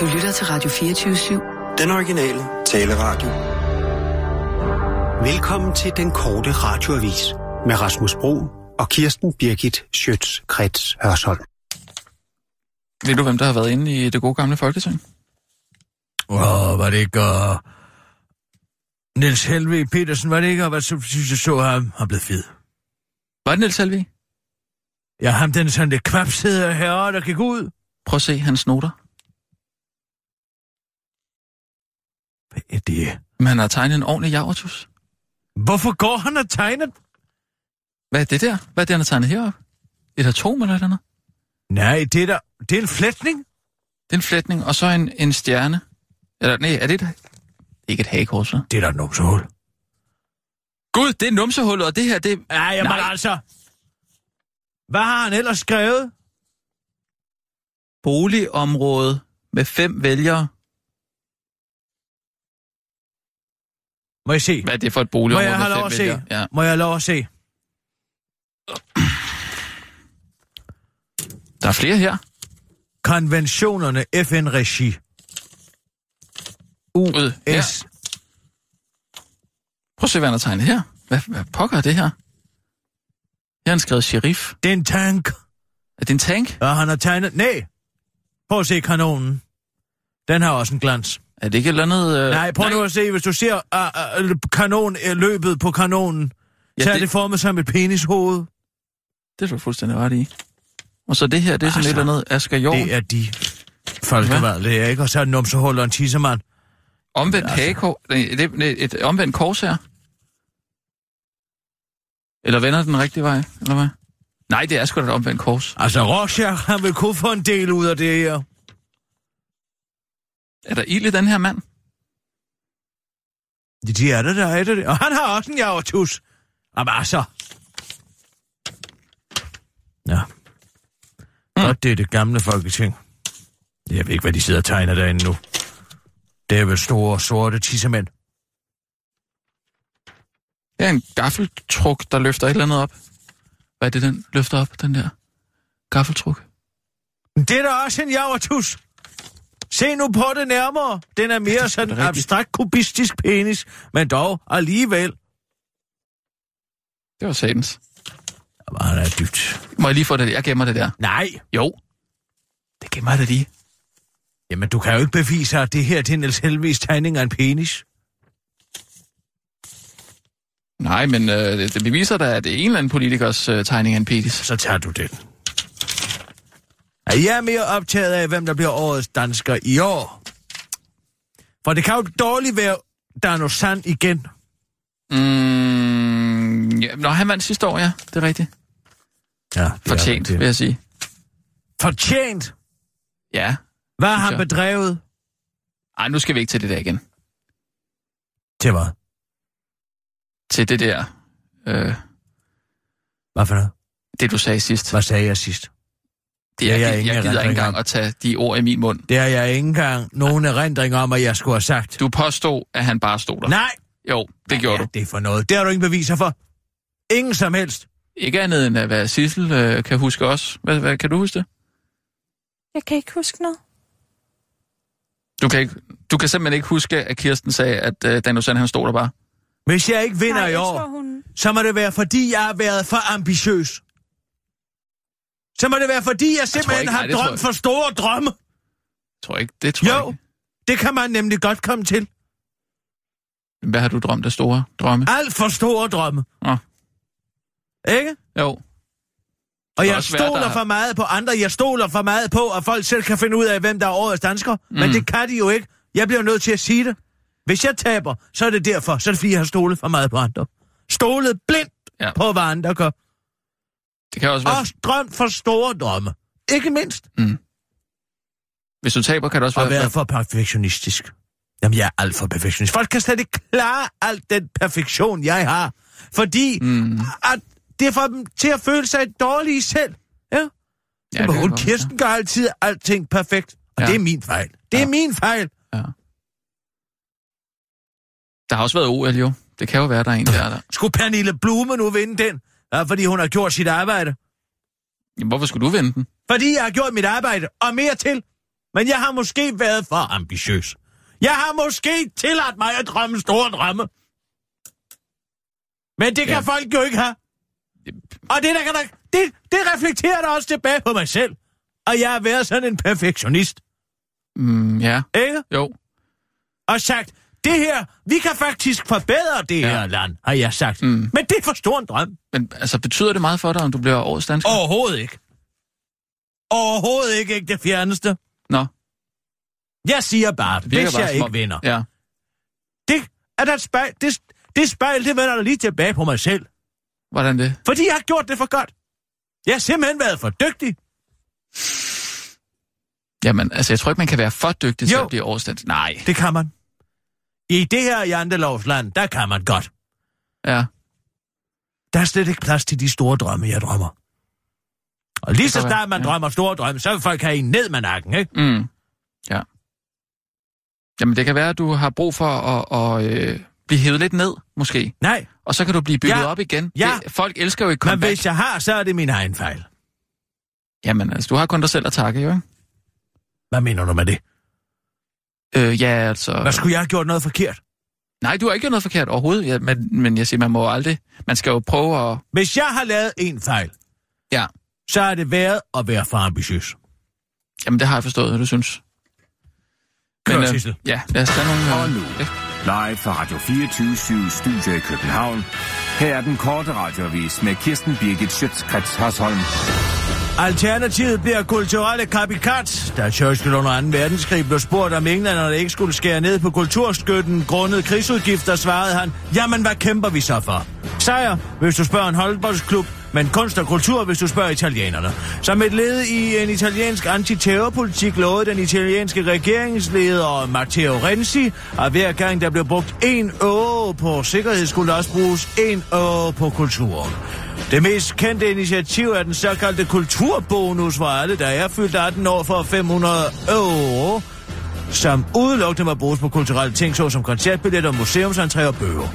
Du lytter til Radio 24-7. Den originale taleradio. Velkommen til den korte radioavis med Rasmus Bro og Kirsten Birgit Schøtz-Krets Hørsholm. Ved du, hvem der har været inde i det gode gamle folketing? Åh, oh, var det ikke... Uh... Niels Helvig Petersen, var det ikke? Og hvad så synes jeg så ham? Han blev fed. Var det Niels Helvig? Ja, ham den sådan lidt kvapsede herre, der gik ud. Prøv at se hans noter. Hvad er det? Men han har tegnet en ordentlig javertus. Hvorfor går han og tegner? Hvad er det der? Hvad er det, han har tegnet heroppe? Et atom eller et andet? Nej, det er der... Det er en flætning. Det er en flætning, og så en, en stjerne. Eller nej, er det et... Ikke et hagekors, så? Det er der et numsehul. Gud, det er numsehullet, og det her, det... Nej, jamen Nej. altså... Hvad har han ellers skrevet? Boligområde med fem vælgere. Må jeg se? Hvad er det for et Må boligområde jeg have lov at se? Ja. Må jeg have lov at se? Der er flere her. Konventionerne FN-regi. US. Prøv at se, hvad han har tegnet her. Hvad, hvad pokker er det her? Her har han skrevet sheriff. Det er en tank. Er det en tank? Og han har tegnet... Nej. Prøv at se kanonen. Den har også en glans. Er det ikke et eller andet... Øh... Nej, prøv nu at se, hvis du ser uh, uh, kanon, uh, løbet på kanonen, Ja, så er det- det formet som et penishoved. Det er du fuldstændig ret i. Og så det her, det er sådan Altså, et eller andet Asger Jorn. Det er de folkevalgte, det er ikke? Og så er det numsehul og en tissemand. Omvendt altså- hagekors. Det er et, et omvendt kors her. Eller vender den rigtige vej, eller hvad? Nej, det er sgu da et omvendt kors. Altså, Rorschach, han vil kunne få en del ud af det her. Er der ild i den her mand? De, de er der, der er det. Og han har også en javertus. Jamen altså. Ja. Godt, det er det gamle folketing. Jeg ved ikke, hvad de sidder og tegner derinde nu. Det er vel store, sorte tissemænd. Det er en gaffeltruk, der løfter et eller andet op. Hvad er det, den løfter op, den der gaffeltruk? Det er da også en javertus. Se nu på det nærmere. Den er mere sgu sådan rigtigt. abstrakt kubistisk penis, men dog alligevel. Det var satans. Han er dybt. Må jeg lige få det? Jeg gemmer det der. Nej. Jo. Det gemmer jeg da lige. Jamen, du kan jo ikke bevise, at det her det er Niels Helvigs tegning af en penis. Nej, men øh, det, det beviser da, at det er en eller anden politikers øh, tegning af en penis. så tager du den. Er jeg er mere optaget af, hvem der bliver årets dansker i år? For det kan jo dårligt være Dano Sand igen. Mm, ja, nå, han vandt sidste år, ja. Det er rigtigt. Ja, Fortjent, vil jeg sige. Fortjent? Ja. Hvad har han bedrevet? Ej, nu skal vi ikke til det der igen. Til hvad? Til det der, øh, Hvad for noget? det du sagde sidst. Hvad sagde jeg sidst? Det, jeg, Det er jeg, jeg jeg gider ikke engang at tage de ord i min mund. Det har jeg ikke engang nogen erindring om, at jeg skulle have sagt. Du påstod, at han bare stod der. Nej! Jo, det gjorde ja, du. det er for noget. Det har du ingen beviser for. Ingen som helst. Ikke andet end, at hvad Sissel øh, kan huske også. Hvad, hvad, kan du huske det? Jeg kan ikke huske noget. Du kan, ikke, du kan simpelthen ikke huske, at Kirsten sagde, at øh, Dan Sand, han stod der bare. Hvis jeg ikke vinder Nej, i jeg år, tror, hun... så må det være, fordi jeg har været for ambitiøs. Så må det være, fordi jeg simpelthen ikke- har nej, tror drømt jeg- for store drømme. Tror jeg ikke. Det tror jeg Jo, ikke. det kan man nemlig godt komme til. Hvad har du drømt af store drømme? Alt for store drømme. Nå. Ikke? Jo. Og jeg også være, stoler der- for meget på andre. Jeg stoler for meget på, at folk selv kan finde ud af, hvem der er årets dansker. Mm. Men det kan de jo ikke. Jeg bliver nødt til at sige det. Hvis jeg taber, så er det derfor. Så er det fordi, jeg har stolet for meget på andre. Stolet blindt ja. på, hvad andre gør. Det kan også være, Og drømt for store drømme. Ikke mindst. hvis du taber, kan det også Og være... være for perfektionistisk. Jamen, jeg er alt for perfektionist. Folk kan slet ikke klare alt den perfektion, jeg har. Fordi mm. at det får dem til at føle sig dårlige selv. Ja? Ja, Ja, det men kan hun, godt. Kirsten gør altid alting perfekt. Og Ja. ja. det er min fejl. Det er Ja. min fejl. Ja. Der har også været OL jo. Det kan jo være, der er en der. er der. Skulle Pernille Blume nu vinde den? Ja, fordi hun har gjort sit arbejde. Jamen, hvorfor skulle du vinde den? Fordi jeg har gjort mit arbejde, og mere til. Men jeg har måske været for ambitiøs. Jeg har måske tilladt mig at drømme store drømme. Men det kan Ja. folk jo ikke have. Og det, der kan der, det, det reflekterer der også tilbage på mig selv. Og jeg har været sådan en perfektionist, Mm, ja, ikke? jo. Og sagt, det her, vi kan faktisk forbedre det Ja. her land, har jeg sagt. Mm. Men det er for stor en drøm. Men altså, betyder det meget for dig, om du bliver årets dansker? Overhovedet ikke. Overhovedet ikke, ikke det fjerneste. Nå, Jeg siger bare, det hvis bare jeg ikke om- vinder. Ja, Det er der et spejl, det, det spejl, det vender der lige tilbage på mig selv. hvordan det? Fordi jeg har gjort det for godt. Jeg har simpelthen været for dygtig. Jamen, altså, jeg tror ikke, man kan være for dygtig til Jo. at blive årets dansker. Nej, Det kan man. I det her jantelovsland, der kan man godt. ja. Der er slet ikke plads til de store drømme, jeg drømmer. Og lige så snart man ja. drømmer store drømme, så vil folk have en ned med nakken, ikke? Mm. Ja. Jamen, det kan være, at du har brug for at, at øh, blive hævet lidt ned, måske. Nej, Og så kan du blive bygget Ja. op igen. Ja. Det, folk elsker jo men comeback. hvis jeg har, så er det min egen fejl. Jamen, altså, du har kun dig selv at takke, jo, ikke? Hvad mener du med det? Øh, ja, altså... Hvad skulle jeg have gjort noget forkert? Nej, du har ikke gjort noget forkert overhovedet, ja, men, men jeg siger, man må aldrig... Man skal jo prøve at... Hvis jeg har lavet en fejl, Ja, så er det været at være for ambitiøs. jamen det har jeg forstået, hvad du synes. Kør, øh, Sissel. ja, lad os tage nogle... Og øh, nu, ja. live fra Radio 24 Studio i København. Her er den korte radiovis med Kirsten Birgit Schøtzgrads Hasholm. Alternativet bliver kulturelle copycats. Da Churchill under 2. verdenskrig blev spurgt om englænderne ikke skulle skære ned på kulturstøtten grundet krigsudgifter, svarede han, jamen hvad kæmper vi så for? Sejr, hvis du spørger en håndboldsklub, men kunst og kultur, hvis du spørger italienerne. Som et led i en italiensk antiterrorpolitik lovede den italienske regeringsleder Matteo Renzi, at hver gang der blev brugt en euro på sikkerhed, skulle der også bruges en euro på kulturen. Det mest kendte initiativ er den såkaldte kulturbonus, hvor alle, der er fyldt 18 år, for 500 euro, som udelukkende må bruges på kulturelle ting, såsom koncertbilletter, museumsentræ og bøger.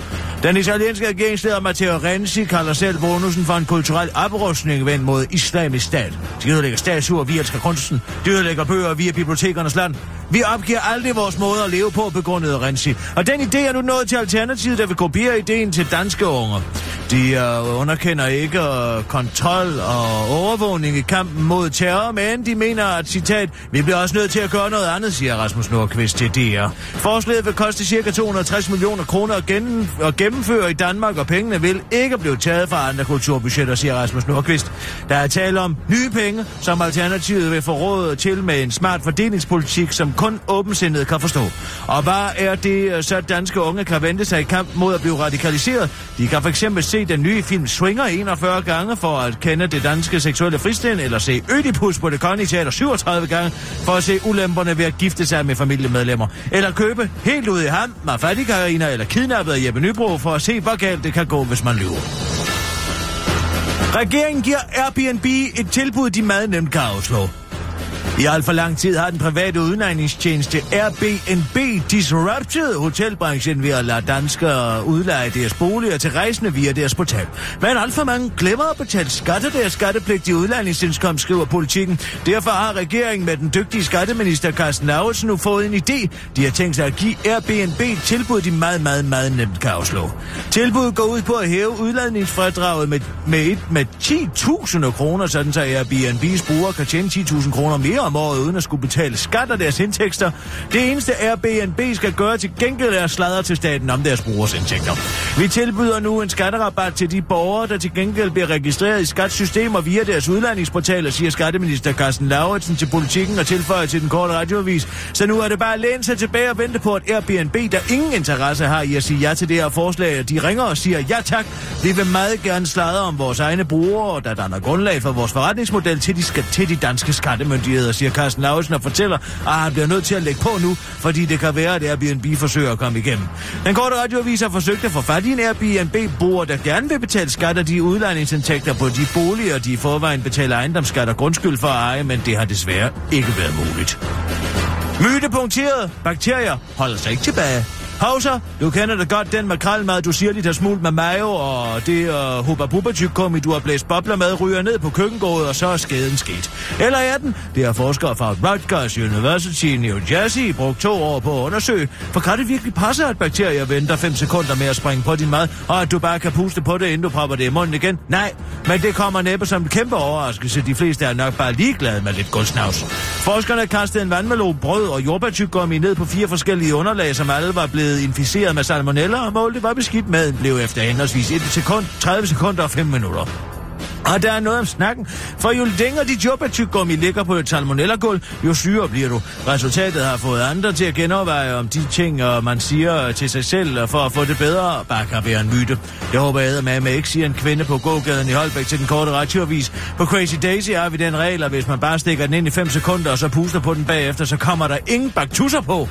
Den italienske regeringsleder Matteo Renzi kalder selv bonusen for en kulturel oprustning vendt mod islamisk stat. De ødelægger statuer via kunsten. De ødelægger bøger via bibliotekernes land. Vi opgiver aldrig vores måde at leve på, begrundede Renzi. Og den idé er nu nået til Alternativet, der vil kopiere ideen til danske unge. De uh, underkender ikke uh, kontrol og overvågning i kampen mod terror, men de mener, at citat, vi bliver også nødt til at gøre noget andet, siger Rasmus Nordqvist til DR. Forslaget vil koste ca. 260 millioner kroner at, gen- at gennemføre i Danmark, og pengene vil ikke blive taget fra andre kulturbudgetter, siger Rasmus Nordqvist. Der er tale om nye penge, som Alternativet vil få råd til med en smart fordelingspolitik, som kun åbensindet kan forstå. Og hvad er det, øh, så danske unge kan vente sig i kamp mod at blive radikaliseret? De kan for eksempel se den nye film Swinger 41 gange for at kende det danske seksuelle fristand, eller se Ødipus på det kongelige teater 37 gange for at se ulemperne ved at gifte sig med familiemedlemmer. Eller købe helt ud i ham med fattigkariner eller kidnappet af Jeppe Nybro for at se, hvor galt det kan gå, hvis man lyver. Regeringen giver Airbnb et tilbud, de meget nemt kan afslå. I alt for lang tid har den private udlejningstjeneste Airbnb disrupted hotelbranchen ved at lade danskere udleje deres boliger til rejsende via deres portal. Men alt for mange glemmer at betale skat af deres skattepligtige udlejningsindkomst, skriver politikken. Derfor har regeringen med den dygtige skatteminister Carsten Lauritsen nu fået en idé. De har tænkt sig at give Airbnb tilbud, de meget, meget, meget nemt kan afslå. Tilbuddet går ud på at hæve udlejningsfradraget med, med, et, med 10.000 kroner, sådan så Airbnb's brugere kan tjene 10.000 kroner mere om året, uden at skulle betale skat af deres indtægter. Det eneste Airbnb skal gøre til gengæld er at til staten om deres brugers indtægter. Vi tilbyder nu en skatterabat til de borgere, der til gengæld bliver registreret i skatsystemer via deres udlandingsportaler, siger skatteminister Carsten Lauritsen til politikken og tilføjer til den korte radioavis. Så nu er det bare at læne sig tilbage og vente på, at Airbnb, der ingen interesse har i at sige ja til det her forslag, de ringer og siger ja tak. Vi vil meget gerne sladre om vores egne brugere, der danner grundlag for vores forretningsmodel til de, til de danske skattemyndigheder, siger Carsten Lausen og fortæller, at han bliver nødt til at lægge på nu, fordi det kan være, at Airbnb forsøger at komme igennem. Den korte radioavis har forsøgt at få fat i en Airbnb-bruger, der gerne vil betale skat af de udlejningsindtægter på de boliger, de i forvejen betaler ejendomsskat og grundskyld for at eje, men det har desværre ikke været muligt. Myte punkteret. Bakterier holder sig ikke tilbage. Hauser, du kender da godt, den makrelmad, du siger lidt har smult med mayo, og det øh, uh, hubba bubba du har blæst bobler med, ryger ned på køkkengået, og så er skeden sket. Eller er den? Det har forskere fra Rutgers University i New Jersey brugt to år på at undersøge. For kan det virkelig passe, at bakterier venter 5 sekunder med at springe på din mad, og at du bare kan puste på det, inden du propper det i munden igen? Nej, men det kommer næppe som en kæmpe overraskelse. De fleste er nok bare ligeglade med lidt godsnavs. Forskerne kastede en vandmelon, brød og jordbærtyggummi ned på fire forskellige underlag, som alle var blevet inficeret med salmonella, og målet var beskidt maden blev efter henholdsvis 1 sekund, 30 sekunder og 5 minutter. Og der er noget om snakken, for jo længere dit jordbærtyggummi ligger på et salmonellagulv, jo syre bliver du. Resultatet har fået andre til at genoverveje om de ting, øh, man siger til sig selv, øh, for at få det bedre, bare kan være en myte. Jeg håber, jeg med, med ikke siger en kvinde på gågaden i Holbæk til den korte radioavis. På Crazy Daisy har vi den regel, at hvis man bare stikker den ind i 5 sekunder, og så puster på den bagefter, så kommer der ingen baktusser på.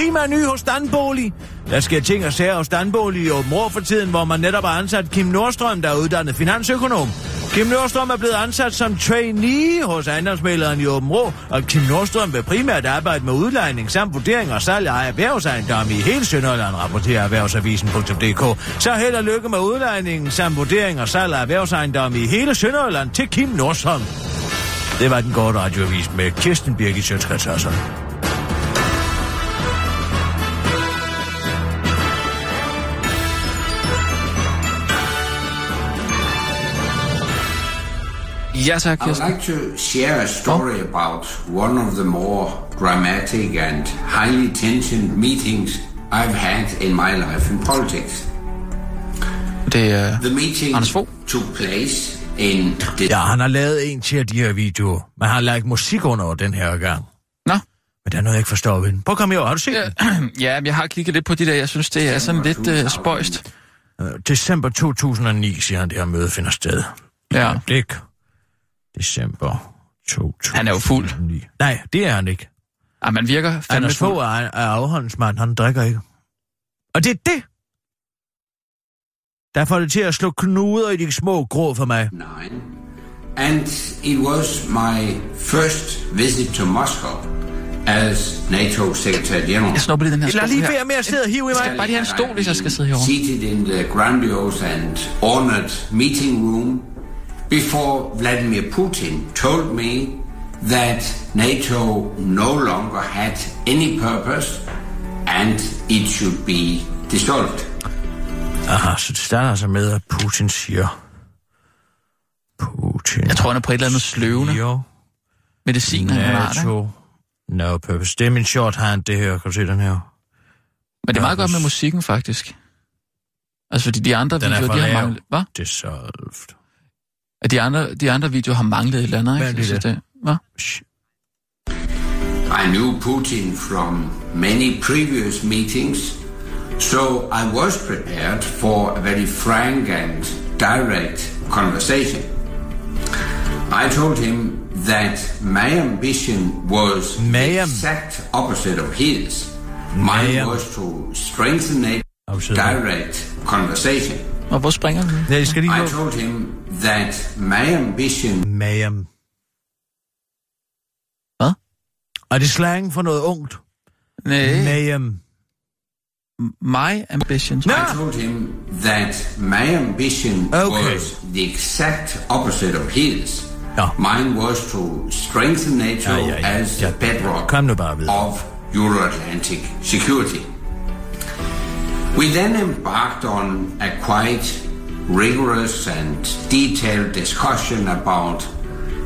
Kim er ny hos Danbolig. Der sker ting og sager hos Danbolig i Åben for tiden, hvor man netop har ansat Kim Nordstrøm, der er uddannet finansøkonom. Kim Nordstrøm er blevet ansat som trainee hos ejendomsmæleren i Åben Rå, og Kim Nordstrøm vil primært arbejde med udlejning samt vurdering og salg af erhvervsejendomme i hele Sønderjylland, rapporterer erhvervsavisen.dk. Så held og lykke med udlejningen samt vurdering og salg af erhvervsejendomme i hele Sønderjylland til Kim Nordstrøm. Det var den korte radioavis med Kirsten Birgit Sjøtskrets Ja, tak, I would Kirsten. like to share a story about one of the more dramatic and highly tensioned meetings I've had in my life in politics. Det er... The meeting Anders Fogh. took place in Ja, han har lavet en til af de her videoer, men han har lagt musik under den her gang. Nå. Men der er noget, jeg ikke forstår ved den. Prøv at komme her, har du set Ja, den? ja, men jeg har kigget lidt på de der. Jeg synes, det er sådan lidt uh, spøjst. Øh, December 2009, siger han, det her møde finder sted. Ja. Blik. December 2009. Han er jo fuld. Nej, det er han ikke. Ja, man virker fandme Anders fuld. er, er afholdsmand, han drikker ikke. Og det er det, der får det til at slå knuder i de små grå for mig. nine, and it was my first visit to Moscow as NATO Secretary General. Jeg snupper lige den her Lad stol lige være med at sidde og hive i mig. Bare lige have en stol, hvis jeg skal sidde herovre. Seated in the grandiose and honored meeting room before Vladimir Putin told me that NATO no longer had any purpose and it should be dissolved. Aha, så det starter altså med, at Putin siger... Putin... Jeg tror, han er på et eller andet sløvende Jo. medicin, han har der. NATO. No purpose. Det er min shorthand, det her. Kan du se den her? Men det er meget godt med musikken, faktisk. Altså, fordi de andre Den er videoer, for de har manglet... Hvad? Dissolved. At de andre, de andre videoer har manglet et eller andet, ikke? Hvad er det Så der? det, hvad? I knew Putin from many previous meetings, so I was prepared for a very frank and direct conversation. I told him that my ambition was the Mayhem. exact opposite of his. Mine Mayhem. was to strengthen a direct conversation. Og hvor springer den? Ja, jeg skal lige I told him that my ambition Mayhem. Hvad? Er det slang for noget ungt? Nej, Mayhem. my ambitions. Nå! I told him that my ambition Okay. was the exact opposite of his. Ja. Mine was to strengthen NATO Ja, ja, ja. as the Ja. bedrock Kom nu bare videre. of Euro-Atlantic security. We then embarked on a quite rigorous and detailed discussion about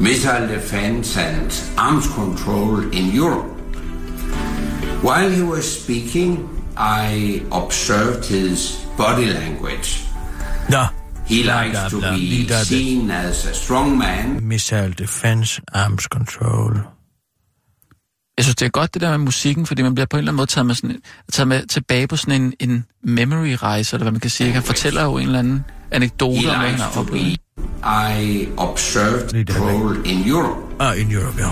missile defense and arms control in Europe. While he was speaking, I observed his body language. Nå. He Bla, likes bla, to be det. seen as a strong man Missile Defense Arms Control. Jeg synes, det er godt det der med musikken, fordi man bliver på en eller anden måde taget med, sådan, taget med tilbage på sådan en, en memory-rejse, eller hvad man kan sige. Han fortæller jo en eller anden anekdote He om, hvad han likes har to oplevet. be. I observed Lige der væk. in Europe. Ah, in Europe, ja.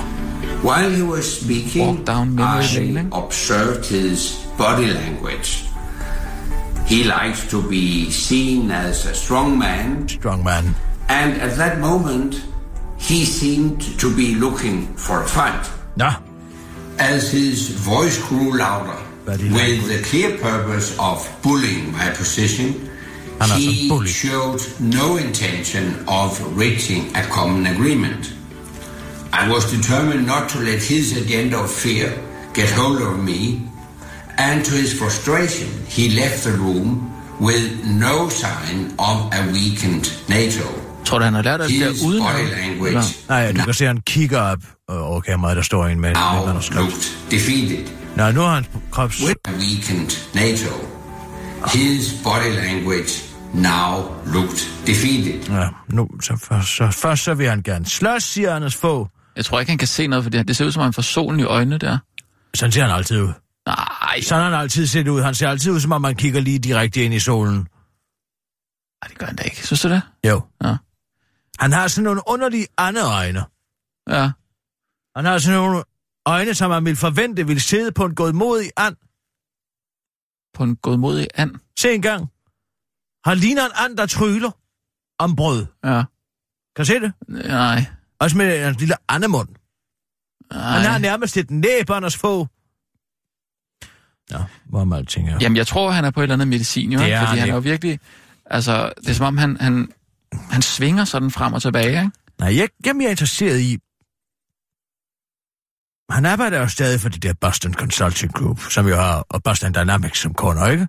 While he was speaking, down I lane, observed his body language. He likes to be seen as a strong man, Strong man. and at that moment, he seemed to be looking for a fight. Nå. As his voice grew louder, with language. the clear purpose of bullying my position, Han som he bully. showed no intention of reaching a common agreement. I was determined not to let his agenda of fear get hold of me, and to his frustration, he left the room with no sign of a weakened NATO. Tror du, han har lært alt det His der uden body language Nej, du kan se, han kigger op øh, over kameraet, der står en med, med now manuskript. looked defeated. Nej, nu har han krops... with a weakened NATO. His body language now looked defeated. Ja, nu, så, først, så, først så vil han gerne slås, siger Anders Fogh. Jeg tror ikke, han kan se noget, for det, det ser ud som, om han får solen i øjnene der. Sådan ser han altid ud. Nej, Sådan har han altid set ud. Han ser altid ud, som om man kigger lige direkte ind i solen. Ej, det gør han da ikke. Synes du det? Jo. Ja. Han har sådan nogle underlige øjne. Ja. Han har sådan nogle øjne, som man ville forvente ville sidde på en godmodig and. På en godmodig and. Se en gang. Han ligner en and, der tryller om brød. Ja. Kan du se det? Nej. Også med en lille andemund. Nej. Han har nærmest et næb, Anders Fogh. Ja, hvor meget ting er. Jamen, jeg tror, han er på et eller andet medicin, jo. Det er Fordi han han er jo virkelig... Altså, det er som om, han, han, han svinger sådan frem og tilbage, ikke? Nej, jeg, jeg er interesseret i... Han arbejder jo stadig for det der Boston Consulting Group, som jo har og Boston Dynamics som kunder, ikke?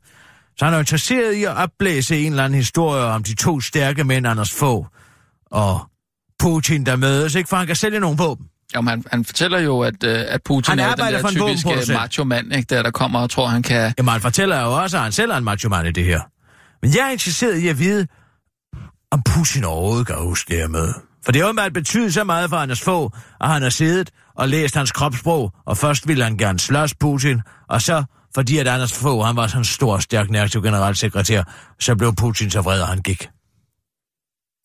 Så han er interesseret i at opblæse en eller anden historie om de to stærke mænd, Anders Fogh og Putin, der mødes, ikke? For han kan sælge nogle våben. Jo, men han, han fortæller jo, at, øh, at Putin Han er den der typiske macho-mand, ikke? Der, der kommer og tror, han kan... Jamen, han fortæller jo også, at han selv er en macho i det her. Men jeg er interesseret i at vide, om Putin overhovedet kan huske det her med. For det har åbenbart betydet så meget for Anders Fogh, at han har siddet og læst hans kropssprog, og først ville han gerne slås Putin, og så, fordi at Anders Fogh, han var sådan en stor, stærk, næraktiv generalsekretær, så blev Putin så vred, og han gik.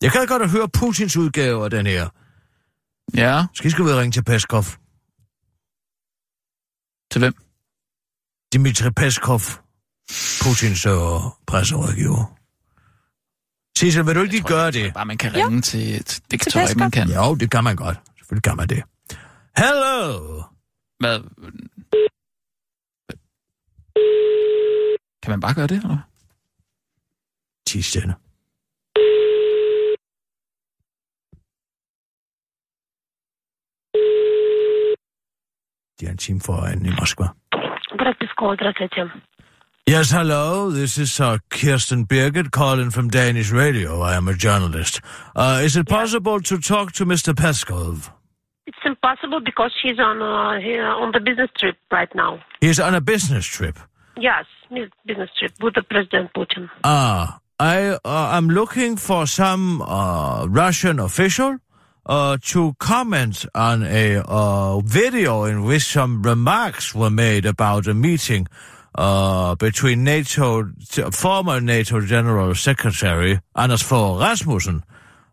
Jeg kan godt høre Putins udgave af den her. Ja, Skal I skal vi ringe til Peskov? til hvem? Dmitri Peskov, Putins øh, presserådgiver. Sissel, vil du ikke lige gøre det? Bare man kan ringe til... til det Til tror jeg man kan. Jo, det kan man godt. Selvfølgelig kan man det. Hello! Hvad? Kan man bare gøre det, eller hvad? 10 stjerner. Tianjin for en i Moskva. Yes, hello. This is uh, Kirsten Birgit calling from Danish radio. I am a journalist. Uh, is it possible yeah. to talk to Mr. Peskov? It's impossible because he's on uh, uh, on the business trip right now. He's on a business trip. Yes, business trip with the President Putin. Ah, I uh, am looking for some uh, Russian official uh, to comment on a uh, video in which some remarks were made about a meeting uh, between NATO, former NATO General Secretary Anders Fogh Rasmussen.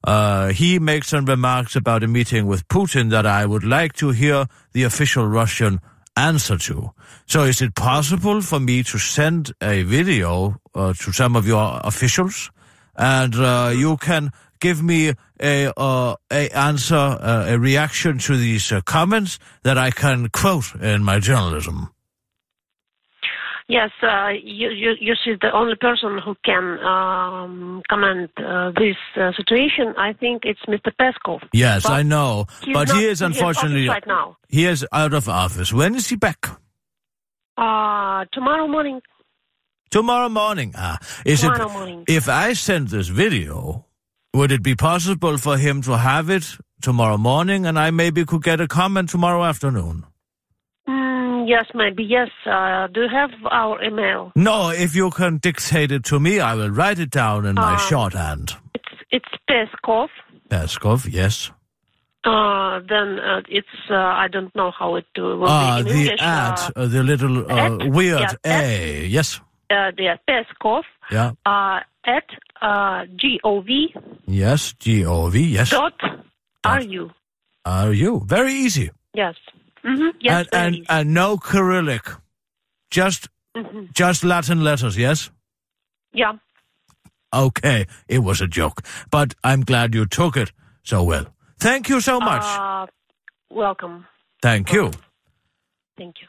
Uh, he makes some remarks about a meeting with Putin that I would like to hear the official Russian answer to. So is it possible for me to send a video uh, to some of your officials and uh, you can give me a, uh, a answer, uh, a reaction to these uh, comments that I can quote in my journalism? Yes, uh, you, you, you she's the only person who can um, comment uh, this uh, situation. I think it's Mr. Peskov. Yes, But I know, but not he is unfortunately right now. he is out of office. When is he back? Uh, tomorrow morning. Tomorrow morning. Ah, is Tomorrow it? morning. If I send this video, would it be possible for him to have it tomorrow morning, and I maybe could get a comment tomorrow afternoon? Yes, maybe. Yes. Uh, do you have our email? No, if you can dictate it to me, I will write it down in my Uh, shorthand. It's it's Peskov. Peskov, yes. Uh, then uh, it's uh, I don't know how it uh, will Ah, be in the English. at, Uh, uh, the little uh, at? weird Yeah, A. Yes. uh, the Peskov Yeah. uh, at uh, gov Yes. G O V. Yes. dot ru. Are you very easy? Yes. Mm-hmm. Yes, and, and, and no Cyrillic, just mm-hmm. just Latin letters. Yes. Yeah. Okay, it was a joke, but I'm glad you took it so well. Thank you so much. Uh, welcome. Thank welcome. you. Thank you.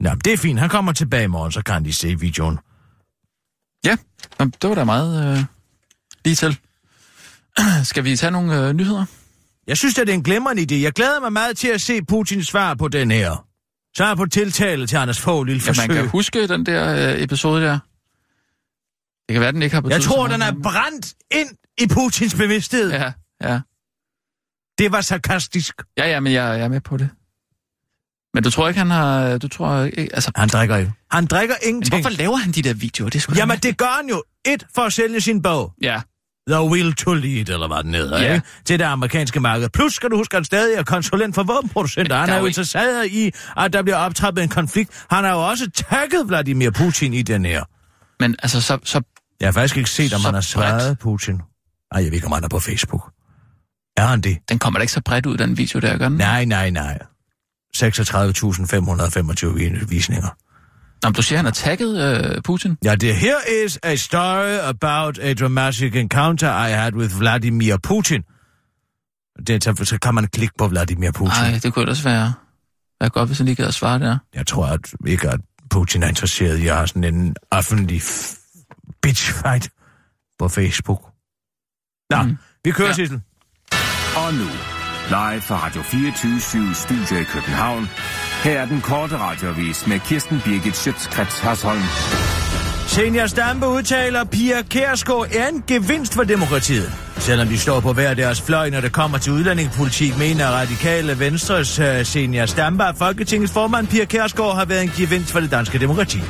Nå, det er fint. Han kommer tilbage i morgen, så kan de se videoen. Ja, det var da meget øh, lige til. Skal vi tage nogle øh, nyheder? Jeg synes, at det er en glemrende idé. Jeg glæder mig meget til at se Putins svar på den her. Svar på tiltale til Anders Fogh, lille Ja, forsøg. man kan huske den der øh, episode der. Det kan være, den ikke har betydet Jeg tror, den er brændt ind i Putins bevidsthed. Ja. Ja. Det var sarkastisk. Ja, ja, men jeg, jeg er med på det. Men du tror ikke, han har... Du tror ikke... Altså, Han drikker ikke. Han drikker men ingenting. hvorfor laver han de der videoer? Det er Jamen, det gør han jo. Et, for at sælge sin bog. Ja, The Will to Lead, eller hvad den hedder, Ja. ikke? Til det amerikanske marked. Plus skal du huske, at han stadig er konsulent for våbenproducenter. Han er jo interesseret i, at der bliver optrappet en konflikt. Han har jo også tagget Vladimir Putin i den her. men altså, så, så Jeg har faktisk ikke set, om han har svaret. Putin. Ej, jeg ved ikke, om han er på Facebook. Er han det? den kommer da ikke så bredt ud, den video der, gør den? Nej, nej, nej. 36.525 visninger. Nå, du siger, han har tagget øh, Putin? Ja, det her is a story about a dramatic encounter I had with Vladimir Putin. Det, så, så kan man klikke på Vladimir Putin. Nej, det kunne ellers være, være godt, hvis han lige gad at svare der. Jeg tror at ikke, at Putin er interesseret i at have sådan en offentlig f- bitchfight på Facebook. Nå, mm. Vi kører, ja. Ja. Sissel. Og nu, live fra Radio 24 Studio i København. Her er den korte radiovis med Kirsten Birgit Schøtzgrads Hasholm. Senior Stampe udtaler, Pia Kærsgaard er en gevinst for demokratiet. Selvom de står på hver deres fløj, når det kommer til udlændingepolitik, mener radikale Venstres øh, uh, senior Stampe, at Folketingets formand Pia Kærsgaard har været en gevinst for det danske demokrati.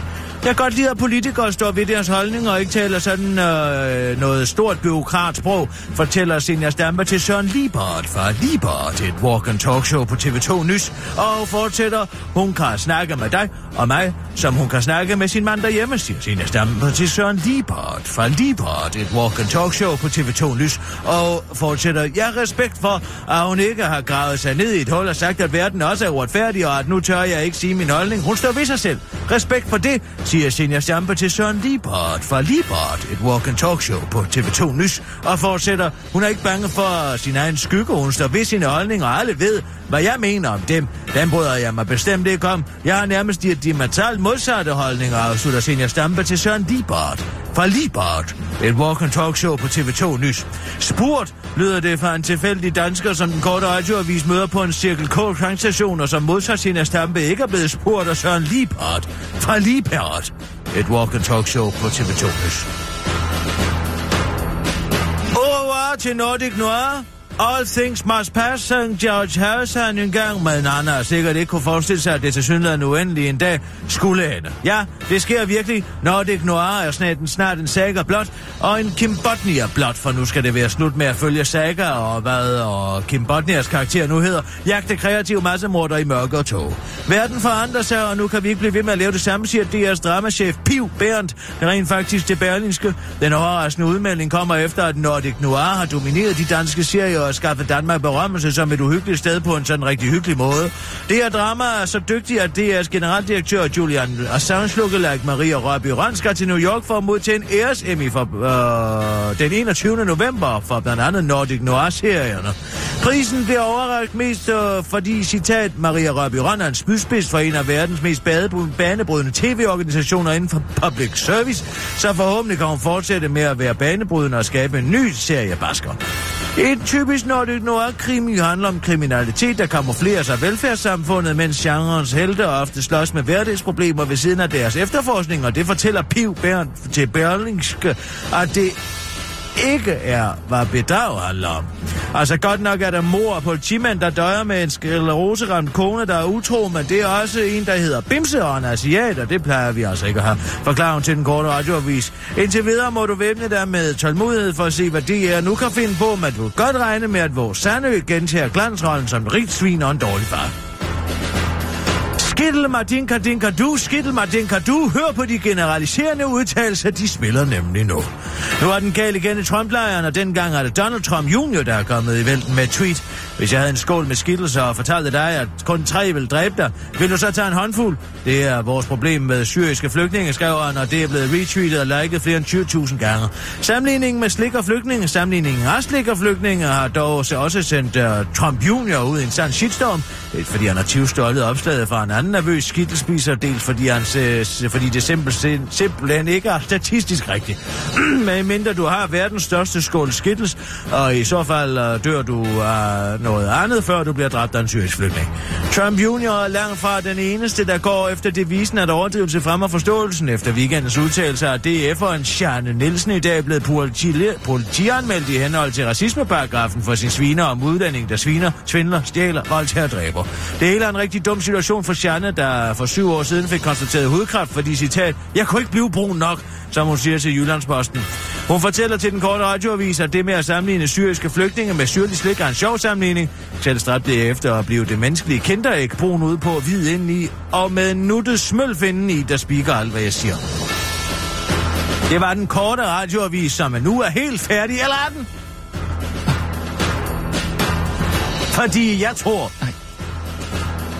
Jeg kan godt lide, at politikere står ved deres holdning og ikke taler sådan øh, noget stort byråkratsprog, fortæller senior Stampe til Søren Liebert fra Liebert, et walk and talk show på TV2 Nys, og fortsætter, hun kan snakke med dig og mig, som hun kan snakke med sin mand derhjemme, siger senior Stampe til Søren Liebert fra Liebert, et walk and talk show på TV2 Nys, og fortsætter, jeg har respekt for, at hun ikke har gravet sig ned i et hul og sagt, at verden også er uretfærdig, og at nu tør jeg ikke sige min holdning. Hun står ved sig selv. Respekt for det, siger senior Stampe til Søren Liebert fra Liebert, et walk and talk show på TV2 Nys, og fortsætter, hun er ikke bange for sin egen skygge, hun står ved sine holdninger, og alle ved, hvad jeg mener om dem. Den bryder jeg mig bestemt ikke om. Jeg har nærmest de diametralt modsatte holdninger, afslutter senior Stampe til Søren Liebert fra Libart, et walk and talk show på TV2 Nys. Spurgt lyder det fra en tilfældig dansker, som den korte radioavis møder på en Cirkel K tankstation, og som modsat sin Stampe ikke er blevet spurgt af Søren Libart fra Libart, et walk and talk show på TV2 Nys. Au revoir til Nordic Noir. All things must pass, sang George Harrison en gang, men Anna har sikkert ikke kunne forestille sig, at det til synligheden uendelig en dag skulle ende. Ja, det sker virkelig. Nordic Noir er snart en, snart en saga blot, og en Kim Botnia blot, for nu skal det være slut med at følge saga, og hvad og Kim Botnias karakter nu hedder, jagte kreative massemorder i mørke og tog. Verden forandrer sig, og nu kan vi ikke blive ved med at lave det samme, siger DR's dramachef Piv Berndt, der rent faktisk til Berlinske. Den overraskende udmelding kommer efter, at Nordic Noir har domineret de danske serier og skaffe Danmark berømmelse som et uhyggeligt sted på en sådan rigtig hyggelig måde. Det her drama er så dygtigt, at DR's generaldirektør Julian Assange lookalike Maria Rørby Røn skal til New York for at modtage en æres Emmy for øh, den 21. november for blandt andet Nordic Noir-serierne. Prisen bliver overrakt mest øh, fordi, citat, Maria Rørby Røn er en spydspids for en af verdens mest banebrydende tv-organisationer inden for public service, så forhåbentlig kan hun fortsætte med at være banebrydende og skabe en ny serie basker. Et typisk nordisk Noir-krimi handler om kriminalitet, der kamuflerer sig velfærdssamfundet, mens genrens helte ofte slås med hverdagsproblemer ved siden af deres efterforskning, og det fortæller Piv Bernd til Berlingske, at det ikke er, hvad bedrag handler om. Altså godt nok er der mor og politimænd, der døjer med en skleroseramt kone, der er utro, men det er også en, der hedder Bimse og en asiat, og det plejer vi altså ikke at have. Forklarer hun til den korte radioavis. Indtil videre må du væbne dig med tålmodighed for at se, hvad det er nu kan finde på, men du kan godt regne med, at vores Sandø gentager glansrollen som rigt svin og en dårlig far. Skittel Martinka Dinka Du, Skittel Martinka Du, hør på de generaliserende udtalelser, de spiller nemlig nu. Nu er den gal igen i Trump-lejren, og dengang er det Donald Trump Jr., der er kommet i vælten med et tweet. Hvis jeg havde en skål med skittelser og fortalte dig, at kun tre vil dræbe dig, vil du så tage en håndfuld? Det er vores problem med syriske flygtninge, skrev han, og det er blevet retweetet og liket flere end 20.000 gange. Sammenligningen med slik og flygtninge, sammenligningen af slik og flygtninge, har dog også sendt uh, Trump Jr. ud i en sand shitstorm, fordi han har 20 opslaget fra en anden nervøs skittelspiser, dels fordi, hans, øh, fordi det simpelthen, simpelthen ikke er statistisk rigtigt. Men mindre du har verdens største skål skittels, og i så fald øh, dør du af noget andet, før du bliver dræbt af en syrisk flygtning. Trump Jr. er langt fra den eneste, der går efter devisen at overdrivelse fremmer forståelsen. Efter weekendens udtalelse af DF'eren Sjerne Nielsen i dag blevet politi- politianmeldt i henhold til racismeparagrafen for sin sviner om udlænding, der sviner, svindler, stjæler, voldtager og dræber. Det hele er en rigtig dum situation for Marianne, der for syv år siden fik konstateret hudkræft, fordi citat, jeg kunne ikke blive brun nok, som hun siger til Jyllandsposten. Hun fortæller til den korte radioavis, at det med at sammenligne syriske flygtninge med syrlig slik er en sjov sammenligning. Selv stræbte det efter at blive det menneskelige kinderæg brun ud på hvid indeni, og med nuttet smølfinden i, der spiker alt, hvad jeg siger. Det var den korte radioavis, som nu er helt færdig, eller er den? Fordi jeg tror,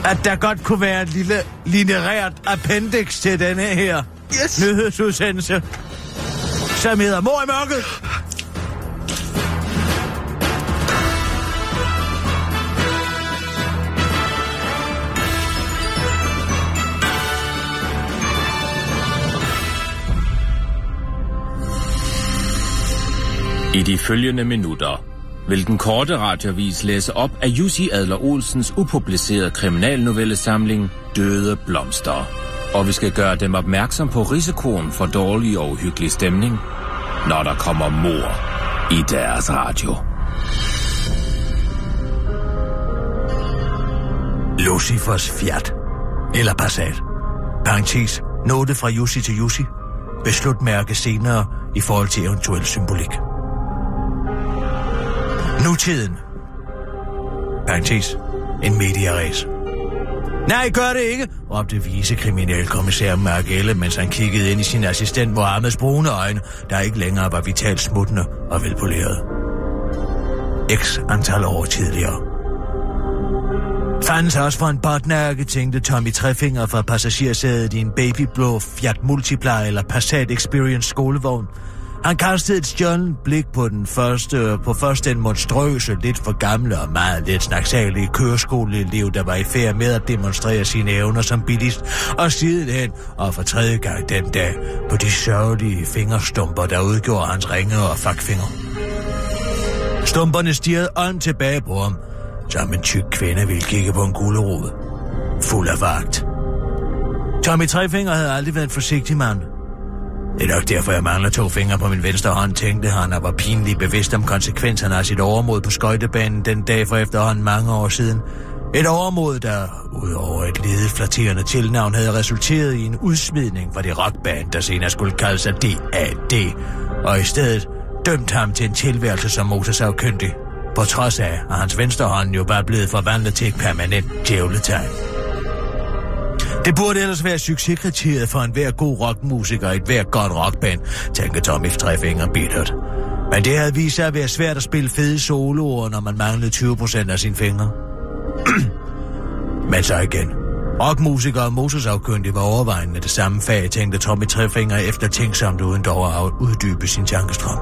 at der godt kunne være et lille linereret appendix til denne her yes. nyhedsudsendelse, som hedder Mor i mørket. I de følgende minutter vil den korte radiovis læse op af Jussi Adler Olsens upublicerede kriminalnovellesamling Døde Blomster. Og vi skal gøre dem opmærksom på risikoen for dårlig og uhyggelig stemning, når der kommer mor i deres radio. Lucifers Fiat. Eller Passat. Parenthes. Note fra Jussi til Jussi. Beslut mærke senere i forhold til eventuel symbolik. Nutiden. Parenthes. En mediaræs. Nej, gør det ikke, råbte vicekriminalkommissær Mark Elle, mens han kiggede ind i sin assistent Mohammeds brune øjne, der ikke længere var vitalt smuttende og velpoleret. X antal år tidligere. Fandens også for en botnærke, tænkte Tommy Trefinger fra passagersædet i en babyblå Fiat Multipla eller Passat Experience skolevogn. Han kastede et stjålet blik på den første, på først den monstrøse, lidt for gamle og meget lidt snaksalige køreskoleelev, der var i færd med at demonstrere sine evner som bilist, og sidenhen, og for tredje gang den dag, på de sørgelige fingerstumper, der udgjorde hans ringe og fakfinger. Stumperne stirrede ånd tilbage på ham, som en tyk kvinde ville kigge på en gulerod. Fuld af vagt. Tommy Trefinger havde aldrig været en forsigtig mand. Det er nok derfor, jeg mangler to fingre på min venstre hånd, tænkte han og var pinligt bevidst om konsekvenserne af sit overmod på skøjtebanen den dag for efterhånden mange år siden. Et overmod, der udover et ledet flatterende tilnavn havde resulteret i en udsmidning fra det rockband, der senere skulle kalde sig DAD, og i stedet dømt ham til en tilværelse som motorsavkyndig, på trods af, at hans venstre hånd jo var blevet forvandlet til et permanent djævletegn. Det burde ellers være succeskriteriet for en hver god rockmusiker i et hver godt rockband, tænker Tommy Trefinger bittert. Men det havde vist sig at være svært at spille fede soloer, når man manglede 20% af sine fingre. Men så igen. Rockmusikere og motorsafkyndige var overvejende det samme fag, tænkte Tommy Trefinger eftertænksomt uden dog at uddybe sin tankestrøm.